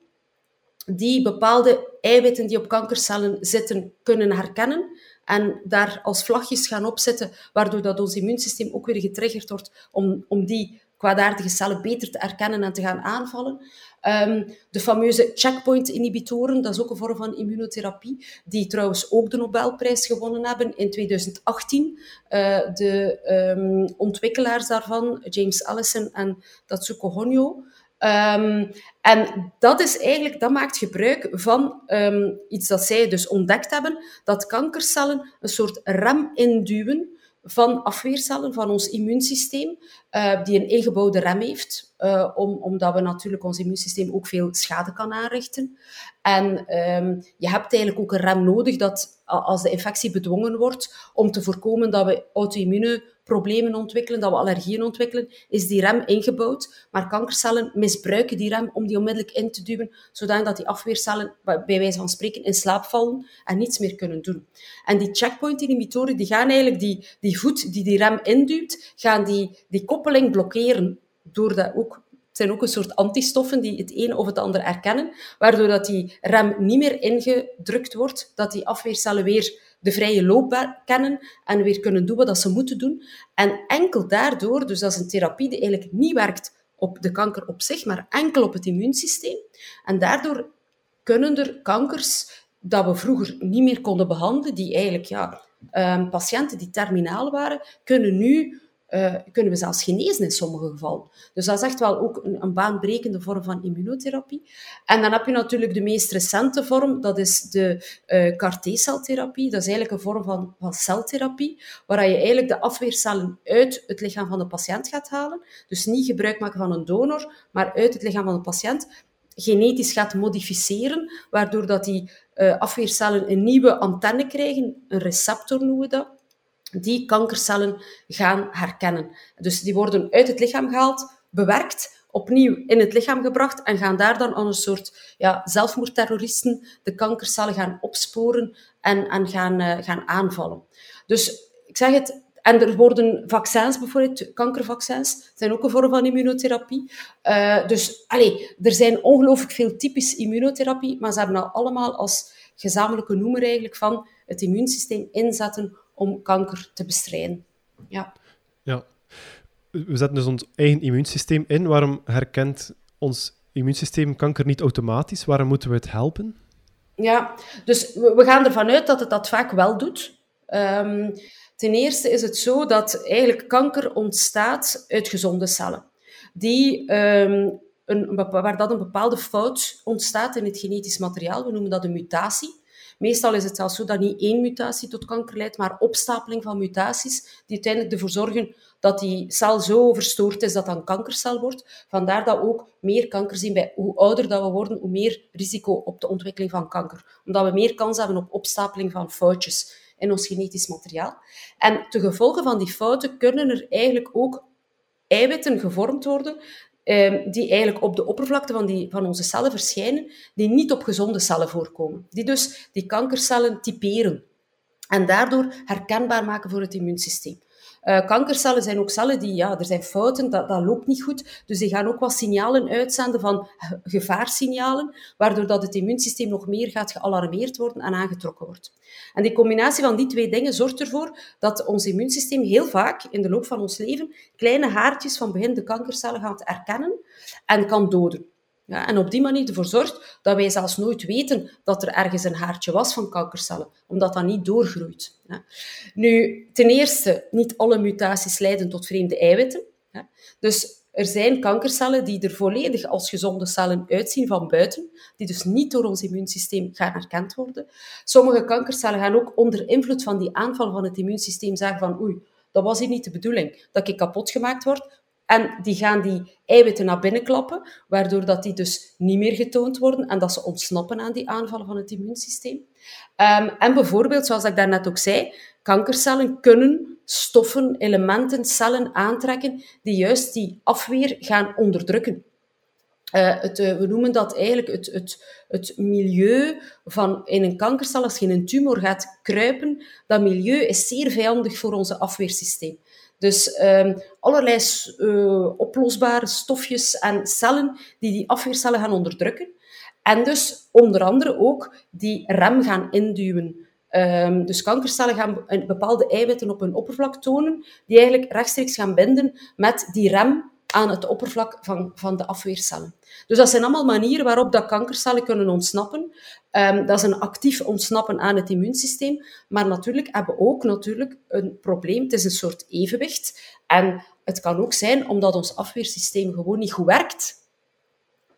die bepaalde eiwitten die op kankercellen zitten kunnen herkennen en daar als vlagjes gaan opzetten, waardoor dat ons immuunsysteem ook weer getriggerd wordt om, om die kwaadaardige cellen beter te herkennen en te gaan aanvallen. Um, de fameuze checkpoint-inhibitoren, dat is ook een vorm van immunotherapie, die trouwens ook de Nobelprijs gewonnen hebben in 2018. Uh, eh, de um, ontwikkelaars daarvan, James Allison en Tatsuko Honyo, Um, en dat is eigenlijk, dat maakt gebruik van iets dat zij dus ontdekt hebben, dat kankercellen een soort rem induwen van afweercellen van ons immuunsysteem, uh, die een ingebouwde rem heeft, uh, om, omdat we natuurlijk ons immuunsysteem ook veel schade kan aanrichten. En um, je hebt eigenlijk ook een rem nodig dat als de infectie bedwongen wordt, om te voorkomen dat we auto-immune problemen ontwikkelen, dat we allergieën ontwikkelen, is die rem ingebouwd. Maar kankercellen misbruiken die rem om die onmiddellijk in te duwen, zodat die afweercellen, bij wijze van spreken, in slaap vallen en niets meer kunnen doen. En die checkpoint-inhibitoren, die gaan eigenlijk die, die voet die die rem induwt, gaan die, die koppeling blokkeren, doordat ook het zijn ook een soort antistoffen die het ene of het andere erkennen, waardoor dat die rem niet meer ingedrukt wordt, dat die afweercellen weer de vrije loop kennen en weer kunnen doen wat ze moeten doen. En enkel daardoor, dus dat is een therapie die eigenlijk niet werkt op de kanker op zich, maar enkel op het immuunsysteem. En daardoor kunnen er kankers dat we vroeger niet meer konden behandelen, die eigenlijk ja, um, patiënten die terminaal waren, kunnen nu uh, kunnen we zelfs genezen in sommige gevallen. Dus dat is echt wel ook een, baanbrekende vorm van immunotherapie. En dan heb je natuurlijk de meest recente vorm, dat is de uh, CAR T-celtherapie. Dat is eigenlijk een vorm van, van celtherapie, waar je eigenlijk de afweercellen uit het lichaam van de patiënt gaat halen. Dus niet gebruik maken van een donor, maar uit het lichaam van de patiënt genetisch gaat modificeren, waardoor dat die uh, afweercellen een nieuwe antenne krijgen, een receptor noemen we dat, die kankercellen gaan herkennen. Dus die worden uit het lichaam gehaald, bewerkt, opnieuw in het lichaam gebracht en gaan daar dan aan een soort ja, zelfmoordterroristen de kankercellen gaan opsporen en, en gaan, uh, gaan aanvallen. Dus ik zeg het, en er worden vaccins, bijvoorbeeld kankervaccins, zijn ook een vorm van immunotherapie. Uh, dus allez, er zijn ongelooflijk veel typisch immunotherapie, maar ze hebben al allemaal als gezamenlijke noemer eigenlijk van het immuunsysteem inzetten om kanker te bestrijden. Ja. ja. We zetten dus ons eigen immuunsysteem in. Waarom herkent ons immuunsysteem kanker niet automatisch? Waarom moeten we het helpen? Ja, dus we gaan ervan uit dat het dat vaak wel doet. Um, ten eerste is het zo dat eigenlijk kanker ontstaat uit gezonde cellen. Die, um, een, waar dat een bepaalde fout ontstaat in het genetisch materiaal. We noemen dat een mutatie. Meestal is het zelfs zo dat niet één mutatie tot kanker leidt, maar opstapeling van mutaties die uiteindelijk ervoor zorgen dat die cel zo verstoord is dat dat een kankercel wordt. Vandaar dat we ook meer kanker zien bij hoe ouder dat we worden, hoe meer risico op de ontwikkeling van kanker. Omdat we meer kans hebben op opstapeling van foutjes in ons genetisch materiaal. En te gevolge van die fouten kunnen er eigenlijk ook eiwitten gevormd worden Ehm, die eigenlijk op de oppervlakte van, die, van onze cellen verschijnen, die niet op gezonde cellen voorkomen. Die dus die kankercellen typeren en daardoor herkenbaar maken voor het immuunsysteem. Uh, kankercellen zijn ook cellen die, ja, er zijn fouten, dat, dat loopt niet goed. Dus die gaan ook wat signalen uitzenden van gevaarsignalen, waardoor dat het immuunsysteem nog meer gaat gealarmeerd worden en aangetrokken wordt. En die combinatie van die twee dingen zorgt ervoor dat ons immuunsysteem heel vaak in de loop van ons leven kleine haartjes van begin de kankercellen gaat erkennen en kan doden. En op die manier ervoor zorgt dat wij zelfs nooit weten dat er ergens een haartje was van kankercellen, omdat dat niet doorgroeit. Nu, ten eerste, niet alle mutaties leiden tot vreemde eiwitten. Dus er zijn kankercellen die er volledig als gezonde cellen uitzien van buiten, die dus niet door ons immuunsysteem gaan herkend worden. Sommige kankercellen gaan ook onder invloed van die aanval van het immuunsysteem zeggen van oei, dat was hier niet de bedoeling, dat ik kapot gemaakt word, en die gaan die eiwitten naar binnen klappen, waardoor dat die dus niet meer getoond worden en dat ze ontsnappen aan die aanvallen van het immuunsysteem. Um, en bijvoorbeeld, zoals ik daarnet ook zei, kankercellen kunnen stoffen, elementen, cellen aantrekken die juist die afweer gaan onderdrukken. Uh, het, uh, we noemen dat eigenlijk het, het, het milieu van in een kankercel, als je in een tumor gaat kruipen, dat milieu is zeer vijandig voor ons afweersysteem. Dus um, allerlei uh, oplosbare stofjes en cellen die die afweercellen gaan onderdrukken. En dus onder andere ook die rem gaan induwen. Um, dus kankercellen gaan bepaalde eiwitten op hun oppervlak tonen, die eigenlijk rechtstreeks gaan binden met die rem aan het oppervlak van, van de afweercellen. Dus dat zijn allemaal manieren waarop dat kankercellen kunnen ontsnappen. Um, dat is een actief ontsnappen aan het immuunsysteem. Maar natuurlijk hebben we ook natuurlijk een probleem. Het is een soort evenwicht. En het kan ook zijn, omdat ons afweersysteem gewoon niet goed werkt,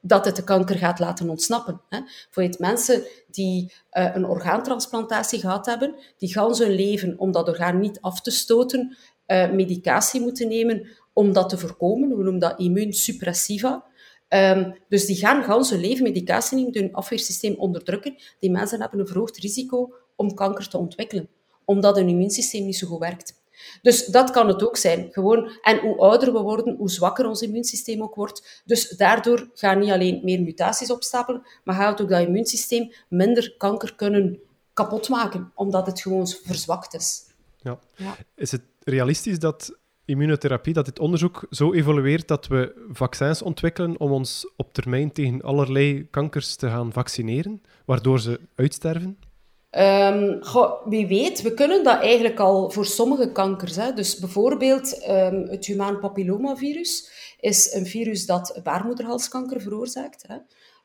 dat het de kanker gaat laten ontsnappen. Hè. Voor het mensen die uh, een orgaantransplantatie gehad hebben, die gaan hun leven, om dat orgaan niet af te stoten, uh, medicatie moeten nemen om dat te voorkomen. We noemen dat immuunsuppressiva. Um, dus die gaan gans hun leven medicatie nemen, hun afweersysteem onderdrukken. Die mensen hebben een verhoogd risico om kanker te ontwikkelen, omdat hun immuunsysteem niet zo goed werkt. Dus dat kan het ook zijn. Gewoon, en hoe ouder we worden, hoe zwakker ons immuunsysteem ook wordt. Dus daardoor gaan niet alleen meer mutaties opstapelen, maar gaat ook dat immuunsysteem minder kanker kunnen kapotmaken, omdat het gewoon verzwakt is. Ja. ja. Is het realistisch dat immunotherapie, dat dit onderzoek zo evolueert dat we vaccins ontwikkelen om ons op termijn tegen allerlei kankers te gaan vaccineren, waardoor ze uitsterven? Um, wie weet, we kunnen dat eigenlijk al voor sommige kankers. Hè. Dus bijvoorbeeld um, het humaan papillomavirus is een virus dat baarmoederhalskanker veroorzaakt. Hè.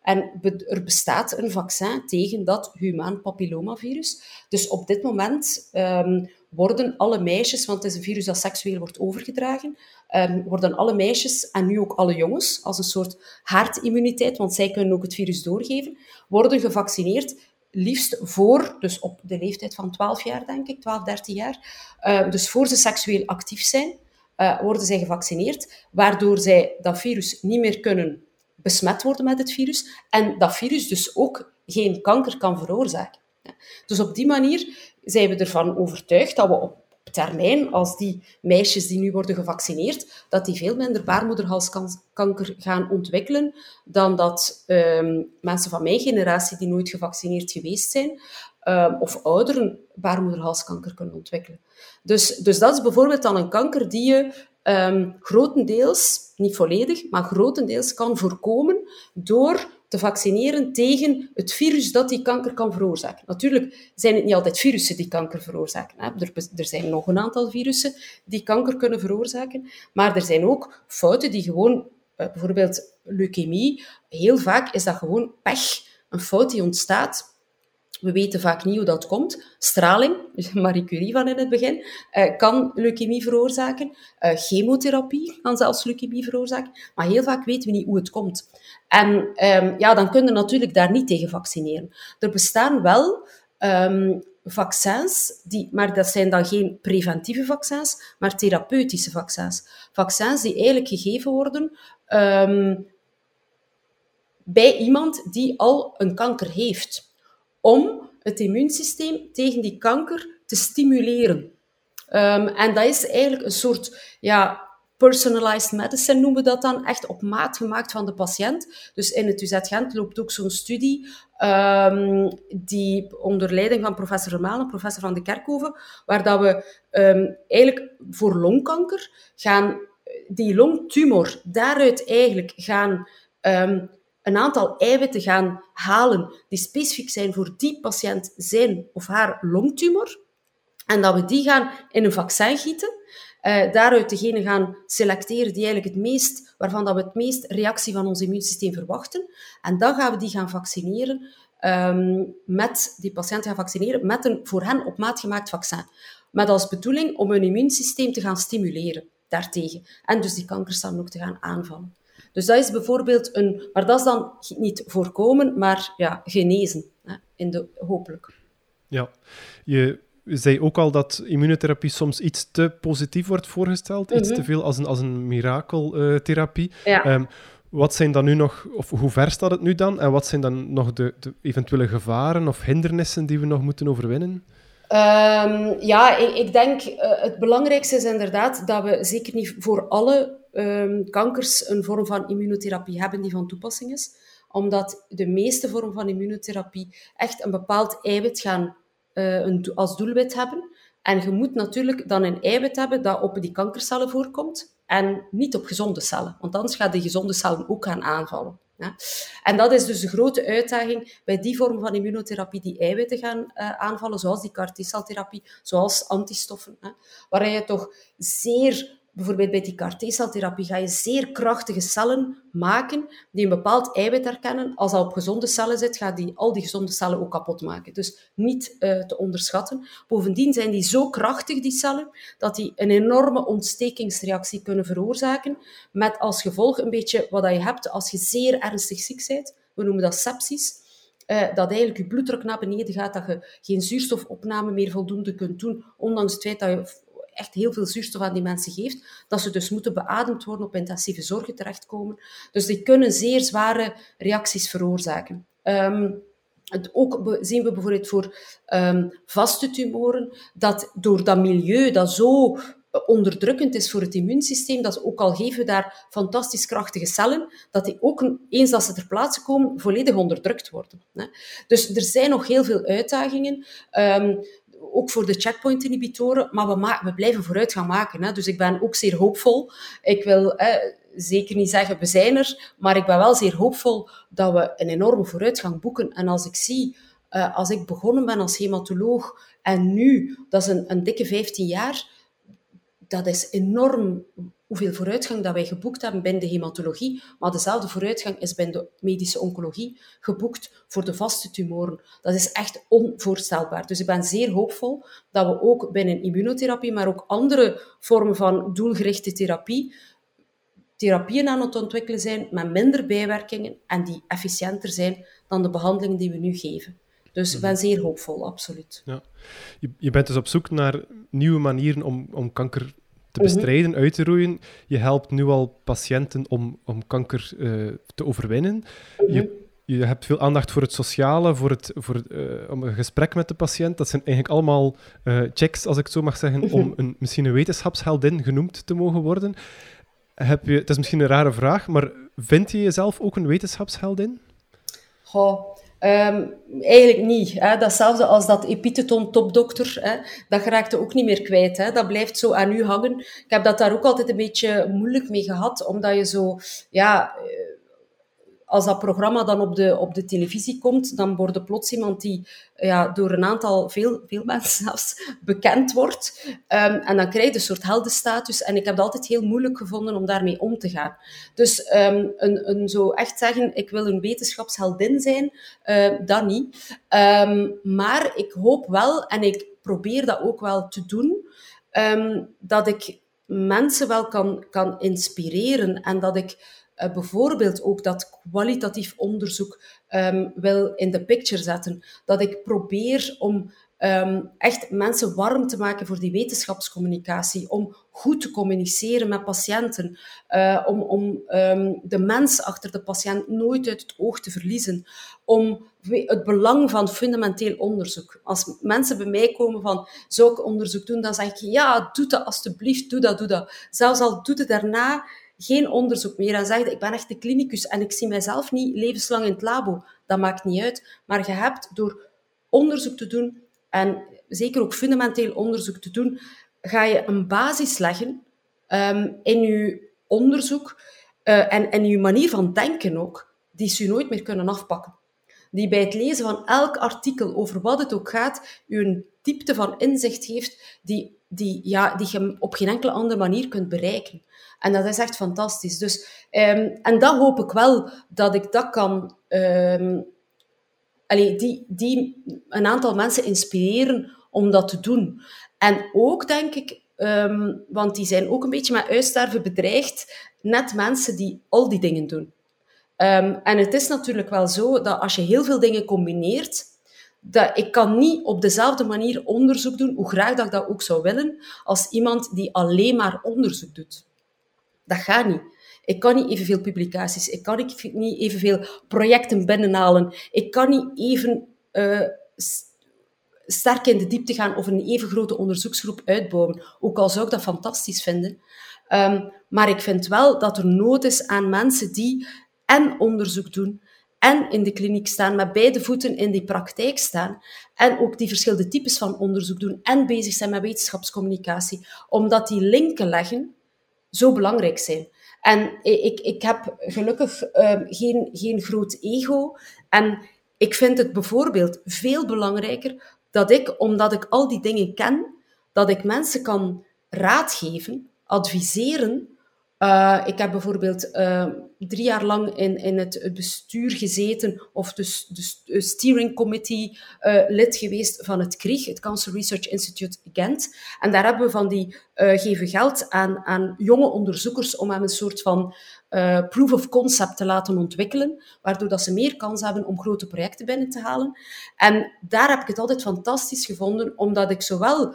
En er bestaat een vaccin tegen dat humaan papillomavirus. Dus op dit moment um, worden alle meisjes, want het is een virus dat seksueel wordt overgedragen, um, worden alle meisjes en nu ook alle jongens, als een soort haardimmuniteit, want zij kunnen ook het virus doorgeven, worden gevaccineerd liefst voor, dus op de leeftijd van 12 jaar, denk ik, 12, 13 jaar, uh, dus voor ze seksueel actief zijn, uh, worden zij gevaccineerd, waardoor zij dat virus niet meer kunnen besmet worden met het virus en dat virus dus ook geen kanker kan veroorzaken. Dus op die manier zijn we ervan overtuigd dat we op termijn, als die meisjes die nu worden gevaccineerd, dat die veel minder baarmoederhalskanker gaan ontwikkelen dan dat um, mensen van mijn generatie die nooit gevaccineerd geweest zijn, um, of ouderen baarmoederhalskanker kunnen ontwikkelen. Dus, dus dat is bijvoorbeeld dan een kanker die je um, grotendeels, niet volledig, maar grotendeels kan voorkomen door te vaccineren tegen het virus dat die kanker kan veroorzaken. Natuurlijk zijn het niet altijd virussen die kanker veroorzaken. Hè. Er, er, zijn nog een aantal virussen die kanker kunnen veroorzaken, maar er zijn ook fouten die gewoon, uh, bijvoorbeeld leukemie, heel vaak is dat gewoon pech, een fout die ontstaat we weten vaak niet hoe dat komt. Straling, Marie Curie van in het begin, uh, kan leukemie veroorzaken. Uh, chemotherapie kan zelfs leukemie veroorzaken. Maar heel vaak weten we niet hoe het komt. En um, ja, dan kunnen we natuurlijk daar niet tegen vaccineren. Er bestaan wel um, vaccins, die, maar dat zijn dan geen preventieve vaccins, maar therapeutische vaccins. Vaccins die eigenlijk gegeven worden um, bij iemand die al een kanker heeft om het immuunsysteem tegen die kanker te stimuleren. Um, en dat is eigenlijk een soort ja, personalized medicine noemen we dat dan, echt op maat gemaakt van de patiënt. Dus in het UZ Gent loopt ook zo'n studie um, die onder leiding van professor Vermalen, professor van de Kerkhoven, waar dat we um, eigenlijk voor longkanker gaan, die longtumor, daaruit eigenlijk gaan een aantal eiwitten gaan halen die specifiek zijn voor die patiënt zijn of haar longtumor. En dat we die gaan in een vaccin gieten. Uh, daaruit degene gaan selecteren die eigenlijk het meest, waarvan dat we het meest reactie van ons immuunsysteem verwachten. En dan gaan we die gaan vaccineren, um, met die patiënten gaan vaccineren met een voor hen op maat gemaakt vaccin. Met als bedoeling om hun immuunsysteem te gaan stimuleren daartegen. En dus die kankercellen ook te gaan aanvallen. Dus dat is bijvoorbeeld een... Maar dat is dan niet voorkomen, maar ja, genezen. Hè, in de, hopelijk. Ja, je zei ook al dat immunotherapie soms iets te positief wordt voorgesteld. Iets mhm. te veel als een, als een mirakeltherapie. Ja. Ehm, wat zijn dan nu nog, of hoe ver staat het nu dan? En wat zijn dan nog de, de eventuele gevaren of hindernissen die we nog moeten overwinnen? Um, ja, ik, ik denk uh, het belangrijkste is inderdaad dat we zeker niet voor alle um, kankers een vorm van immunotherapie hebben die van toepassing is. Omdat de meeste vormen van immunotherapie echt een bepaald eiwit gaan uh, een, als doelwit hebben. En je moet natuurlijk dan een eiwit hebben dat op die kankercellen voorkomt en niet op gezonde cellen. Want anders gaan die gezonde cellen ook gaan aanvallen. En dat is dus de grote uitdaging bij die vorm van immunotherapie die eiwitten gaan uh, aanvallen, zoals die CAR zoals antistoffen, hè, waar je toch zeer bijvoorbeeld bij die CAR-T-celtherapie ga je zeer krachtige cellen maken die een bepaald eiwit herkennen. Als dat op gezonde cellen zit, gaat die al die gezonde cellen ook kapot maken. Dus niet uh, te onderschatten. Bovendien zijn die zo krachtig, die cellen, dat die een enorme ontstekingsreactie kunnen veroorzaken, met als gevolg een beetje wat je hebt als je zeer ernstig ziek bent. We noemen dat sepsis. Uh, dat eigenlijk je bloeddruk naar beneden gaat, dat je geen zuurstofopname meer voldoende kunt doen, ondanks het feit dat je echt heel veel zuurstof aan die mensen geeft, dat ze dus moeten beademd worden, op intensieve zorgen terechtkomen. Dus die kunnen zeer zware reacties veroorzaken. Um, het ook zien we bijvoorbeeld voor um, vaste tumoren, dat door dat milieu dat zo onderdrukkend is voor het immuunsysteem, dat ook al geven we daar fantastisch krachtige cellen, dat die ook, eens dat ze ter plaatse komen, volledig onderdrukt worden. Dus er zijn nog heel veel uitdagingen. Um, ook voor de checkpoint-inhibitoren, maar we, we blijven vooruit gaan maken. Hè. Dus ik ben ook zeer hoopvol. Ik wil zeker niet zeggen, we zijn er, maar ik ben wel zeer hoopvol dat we een enorme vooruitgang boeken. En als ik zie, uh, als ik begonnen ben als hematoloog en nu, dat is een dikke 15 jaar, dat is enorm hoeveel vooruitgang dat wij geboekt hebben binnen de hematologie, maar dezelfde vooruitgang is binnen de medische oncologie geboekt voor de vaste tumoren. Dat is echt onvoorstelbaar. Dus ik ben zeer hoopvol dat we ook binnen immunotherapie, maar ook andere vormen van doelgerichte therapie, therapieën aan het ontwikkelen zijn met minder bijwerkingen en die efficiënter zijn dan de behandelingen die we nu geven. Dus ik ben zeer hoopvol, absoluut. Ja. Je, je bent dus op zoek naar nieuwe manieren om, om kanker te mhm. bestrijden, uit te roeien. Je helpt nu al patiënten om, om kanker uh, te overwinnen. je, mhm. je hebt veel aandacht voor het sociale, voor, het, voor uh, om een gesprek met de patiënt. Dat zijn eigenlijk allemaal uh, checks, als ik het zo mag zeggen, om mhm. een, misschien een wetenschapsheldin genoemd te mogen worden. Heb je, het is misschien een rare vraag, maar vind je jezelf ook een wetenschapsheldin? Goh, Um, eigenlijk niet. Hè. Datzelfde als dat epitheton topdokter, hè. dat geraakte ook niet meer kwijt. Hè. Dat blijft zo aan u hangen. Ik heb dat daar ook altijd een beetje moeilijk mee gehad, omdat je zo... Ja, als dat programma dan op de, op de televisie komt, dan wordt plots iemand die ja, door een aantal, veel, veel mensen zelfs, bekend wordt. Um, en dan krijg je een soort heldenstatus. En ik heb het altijd heel moeilijk gevonden om daarmee om te gaan. Dus um, een, een zo echt zeggen, ik wil een wetenschapsheldin zijn, uh, dat niet. Um, maar ik hoop wel, en ik probeer dat ook wel te doen, dat ik mensen wel kan, kan inspireren en dat ik uh, bijvoorbeeld ook dat kwalitatief onderzoek um, wil in de picture zetten. Dat ik probeer om um, echt mensen warm te maken voor die wetenschapscommunicatie, om goed te communiceren met patiënten, uh, om, om um, de mens achter de patiënt nooit uit het oog te verliezen, om het belang van fundamenteel onderzoek. Als mensen bij mij komen van, zou ik onderzoek doen? Dan zeg ik, ja, doe dat alstublieft, doe dat, doe dat. Zelfs al doet het daarna geen onderzoek meer en zegt, ik ben echt de klinicus en ik zie mijzelf niet levenslang in het labo. Dat maakt niet uit. Maar je hebt door onderzoek te doen, en zeker ook fundamenteel onderzoek te doen, ga je een basis leggen um, in je onderzoek uh, en, en je manier van denken ook, die ze nooit meer kunnen afpakken. Die bij het lezen van elk artikel, over wat het ook gaat, je een diepte van inzicht geeft die, die, ja, die je op geen enkele andere manier kunt bereiken. En dat is echt fantastisch. Dus, um, en dat hoop ik wel, dat ik dat kan... Um, die, die een aantal mensen inspireren om dat te doen. En ook, denk ik, um, want die zijn ook een beetje met uitsterven bedreigd, net mensen die al die dingen doen. En het is natuurlijk wel zo dat als je heel veel dingen combineert, dat ik kan niet op dezelfde manier onderzoek doen, hoe graag dat ik dat ook zou willen, als iemand die alleen maar onderzoek doet. Dat gaat niet. Ik kan niet evenveel publicaties, ik kan niet evenveel projecten binnenhalen, ik kan niet even uh, sterk in de diepte gaan of een even grote onderzoeksgroep uitbouwen. Ook al zou ik dat fantastisch vinden. Um, maar ik vind wel dat er nood is aan mensen die en onderzoek doen en in de kliniek staan, met beide voeten in die praktijk staan en ook die verschillende types van onderzoek doen en bezig zijn met wetenschapscommunicatie, omdat die linken leggen zo belangrijk zijn. En ik, ik heb gelukkig uh, geen, geen groot ego. En ik vind het bijvoorbeeld veel belangrijker dat ik, omdat ik al die dingen ken, dat ik mensen kan raadgeven, adviseren uh, ik heb bijvoorbeeld uh, drie jaar lang in, in het bestuur gezeten, of dus de steering committee uh, lid geweest van het CRIG, het Cancer Research Institute Gent. En daar hebben we van die, geven geld aan, aan jonge onderzoekers om hem een soort van proof of concept te laten ontwikkelen, waardoor dat ze meer kans hebben om grote projecten binnen te halen. En daar heb ik het altijd fantastisch gevonden, omdat ik zowel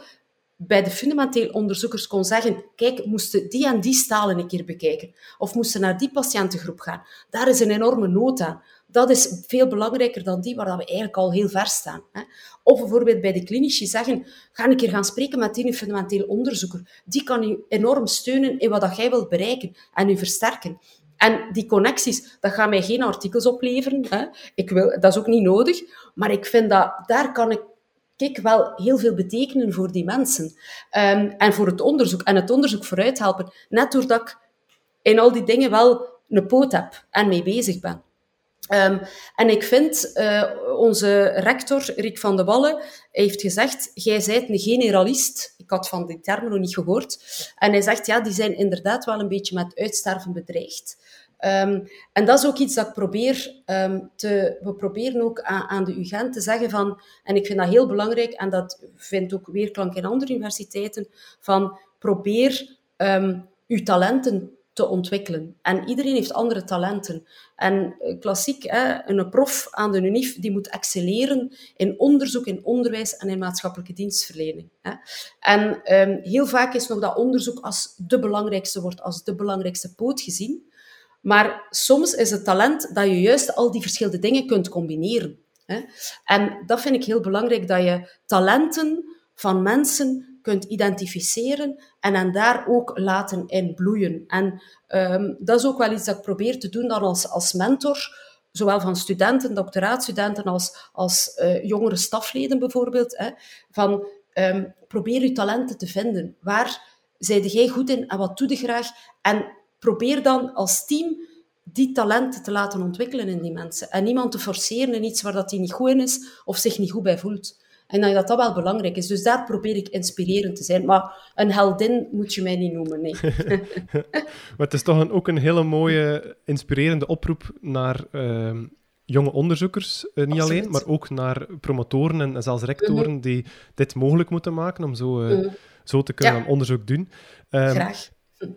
bij de fundamenteel onderzoekers kon zeggen, kijk, moesten die en die stalen een keer bekijken. Of moesten naar die patiëntengroep gaan. Daar is een enorme nood aan. Dat is veel belangrijker dan die waar we eigenlijk al heel ver staan. Of bijvoorbeeld bij de klinici zeggen, ga een keer gaan spreken met die fundamenteel onderzoeker. Die kan u enorm steunen in wat jij wilt bereiken en u versterken. En die connecties, dat gaat mij geen artikels opleveren. Hè. Ik wil, dat is ook niet nodig. Maar ik vind dat, daar kan ik kijk, wel heel veel betekenen voor die mensen. Um, en voor het onderzoek. En het onderzoek vooruit helpen. Net doordat ik in al die dingen wel een poot heb en mee bezig ben. Um, en ik vind, uh, onze rector, Rick van de Wallen, heeft gezegd, jij bent een generalist. Ik had van die termen nog niet gehoord. En hij zegt, ja, die zijn inderdaad wel een beetje met uitsterven bedreigd. Um, en dat is ook iets dat ik probeer um, te... We proberen ook aan, aan, de UGent te zeggen van... En ik vind dat heel belangrijk, en dat vindt ook weerklank in andere universiteiten, van probeer um, uw talenten te ontwikkelen. En iedereen heeft andere talenten. En eh, klassiek, hè, een prof aan de UNIF, die moet excelleren in onderzoek, in onderwijs en in maatschappelijke dienstverlening. Hè. En heel vaak is nog dat onderzoek als de belangrijkste wordt, als de belangrijkste poot gezien. Maar soms is het talent dat je juist al die verschillende dingen kunt combineren. Hè? En dat vind ik heel belangrijk, dat je talenten van mensen kunt identificeren en hen daar ook laten in bloeien. En um, dat is ook wel iets dat ik probeer te doen dan als, als mentor, zowel van studenten, doctoraatstudenten, als, als uh, jongere stafleden bijvoorbeeld. Hè, van um, probeer je talenten te vinden. Waar zijde jij goed in en wat doe je graag? En probeer dan als team die talenten te laten ontwikkelen in die mensen. En niemand te forceren in iets waar dat hij niet goed in is of zich niet goed bij voelt. En dat dat wel belangrijk is. Dus daar probeer ik inspirerend te zijn. Maar een heldin moet je mij niet noemen, nee. maar het is toch een, ook een hele mooie, inspirerende oproep naar uh, jonge onderzoekers. Uh, niet alleen, maar ook naar promotoren en, zelfs rectoren mhm. die dit mogelijk moeten maken om zo, uh, mm. zo te kunnen ja. onderzoek doen. Um, Graag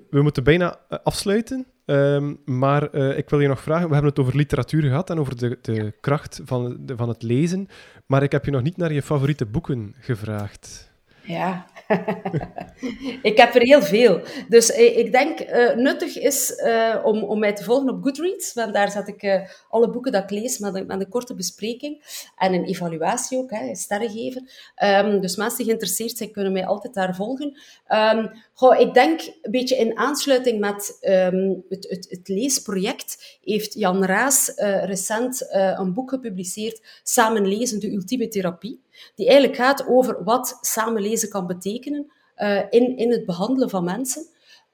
we moeten bijna eh, afsluiten. Um, maar uh, ik wil je nog vragen, we hebben het over literatuur gehad en over de, de kracht van, de, van het lezen. Maar ik heb je nog niet naar je favoriete boeken gevraagd. Ja, ik heb er heel veel. Dus ik denk uh, nuttig is uh, om, om mij te volgen op Goodreads. Want daar zet ik alle boeken dat ik lees met een, korte bespreking. En een evaluatie ook, hè, sterren geven. Um, dus mensen die geïnteresseerd zijn, kunnen mij altijd daar volgen. Um, goh, ik denk een beetje in aansluiting met um, het, het, het, leesproject heeft Jan Raas recent een boek gepubliceerd, Samen lezen, de ultieme therapie die eigenlijk gaat over wat samenlezen kan betekenen uh, in, in het behandelen van mensen.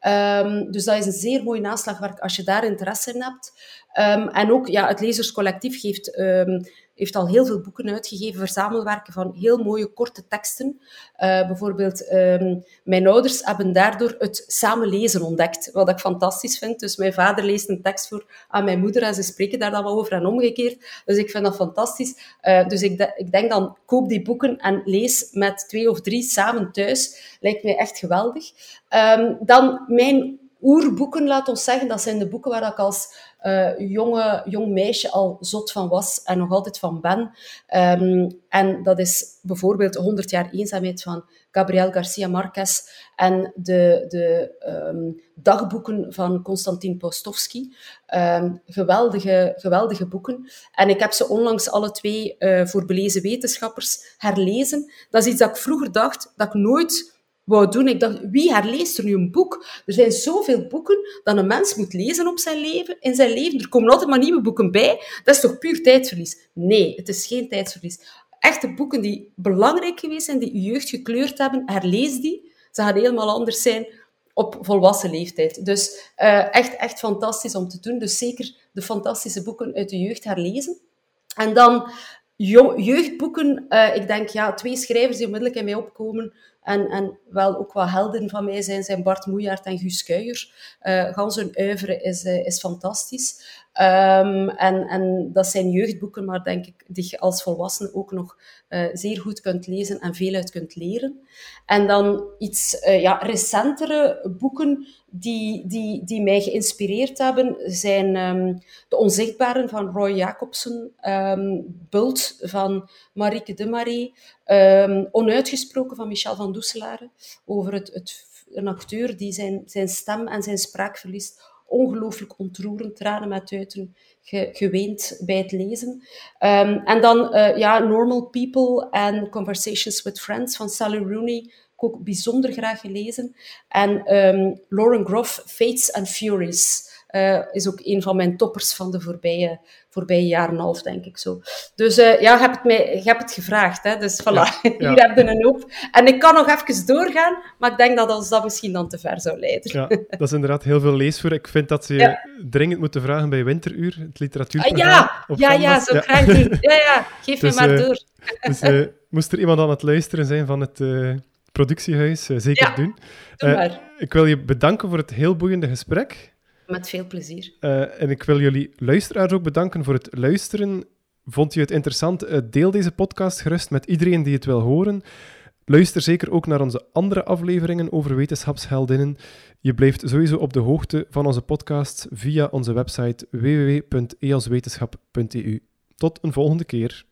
Um, dus dat is een zeer mooi naslagwerk als je daar interesse in hebt. Um, en ook ja, het lezerscollectief geeft um, heeft al heel veel boeken uitgegeven, verzamelwerken van heel mooie korte teksten. Uh, bijvoorbeeld, um, mijn ouders hebben daardoor het samen lezen ontdekt, wat ik fantastisch vind. Dus mijn vader leest een tekst voor aan mijn moeder en ze spreken daar dan wel over en omgekeerd. Dus ik vind dat fantastisch. Uh, dus ik, ik denk dan, koop die boeken en lees met twee of drie samen thuis. Lijkt mij echt geweldig. Dan mijn oerboeken, laat ons zeggen, dat zijn de boeken waar ik als uh, jonge, jong meisje al zot van was en nog altijd van ben. Um, en dat is bijvoorbeeld 100 jaar eenzaamheid van Gabriel Garcia Marquez en de, de um, dagboeken van Konstantin Postovsky. Um, geweldige, geweldige boeken. En ik heb ze onlangs alle twee uh, voor belezen wetenschappers herlezen. Dat is iets dat ik vroeger dacht dat ik nooit wou doen. Ik dacht, wie herleest er nu een boek? Er zijn zoveel boeken dat een mens moet lezen op zijn leven, in zijn leven. Er komen altijd maar nieuwe boeken bij. Dat is toch puur tijdverlies? Nee, het is geen tijdverlies. Echte boeken die belangrijk geweest zijn, die je jeugd gekleurd hebben, herlees die. Ze gaan helemaal anders zijn op volwassen leeftijd. Dus uh, echt, echt fantastisch om te doen. Dus zeker de fantastische boeken uit de jeugd herlezen. En dan jeugdboeken. Uh, ik denk, ja, twee schrijvers die onmiddellijk in mij opkomen en, en wel ook wat helden van mij zijn, zijn Bart Moejaert en Guus Kuijer. Uh, gans hun uiveren is, uh, is fantastisch. Um, en, en dat zijn jeugdboeken, maar denk ik, die je als volwassene ook nog uh, zeer goed kunt lezen en veel uit kunt leren. En dan iets ja, recentere boeken die, die, die mij geïnspireerd hebben, zijn um, De Onzichtbaren van Roy Jacobsen, um, Bult van Marieke de Marie, um, Onuitgesproken van Michel van Doeselare, over het, het, een acteur die zijn, zijn stem en zijn spraak verliest. Ongelooflijk ontroerend, tranen met uiten, ge, geweend bij het lezen. En dan uh, ja, Normal People en Conversations with Friends van Sally Rooney, ook bijzonder graag gelezen. En um, Lauren Groff, Fates and Furies, uh, is ook een van mijn toppers van de voorbije, voorbije jaar en een half, denk ik zo. Dus uh, ja, je hebt het, mij, je hebt het gevraagd, hè? dus voilà, ja, ja. hier heb je een hoop. En ik kan nog even doorgaan, maar ik denk dat ons dat misschien dan te ver zou leiden. Ja, dat is inderdaad heel veel leesvoer. Ik vind dat ze ja. dringend moeten vragen bij Winteruur, het literatuurprogramma. Ah, ja, ja, ja, zo graag niet. Ja, ja, geef dus, me maar uh, door. dus uh, moest er iemand aan het luisteren zijn van het productiehuis, zeker doen. ik wil je bedanken voor het heel boeiende gesprek. Met veel plezier. Uh, en ik wil jullie luisteraars ook bedanken voor het luisteren. Vond je het interessant? Deel deze podcast gerust met iedereen die het wil horen. Luister zeker ook naar onze andere afleveringen over wetenschapsheldinnen. Je blijft sowieso op de hoogte van onze podcasts via onze website www.eoswetenschap.eu. Tot een volgende keer.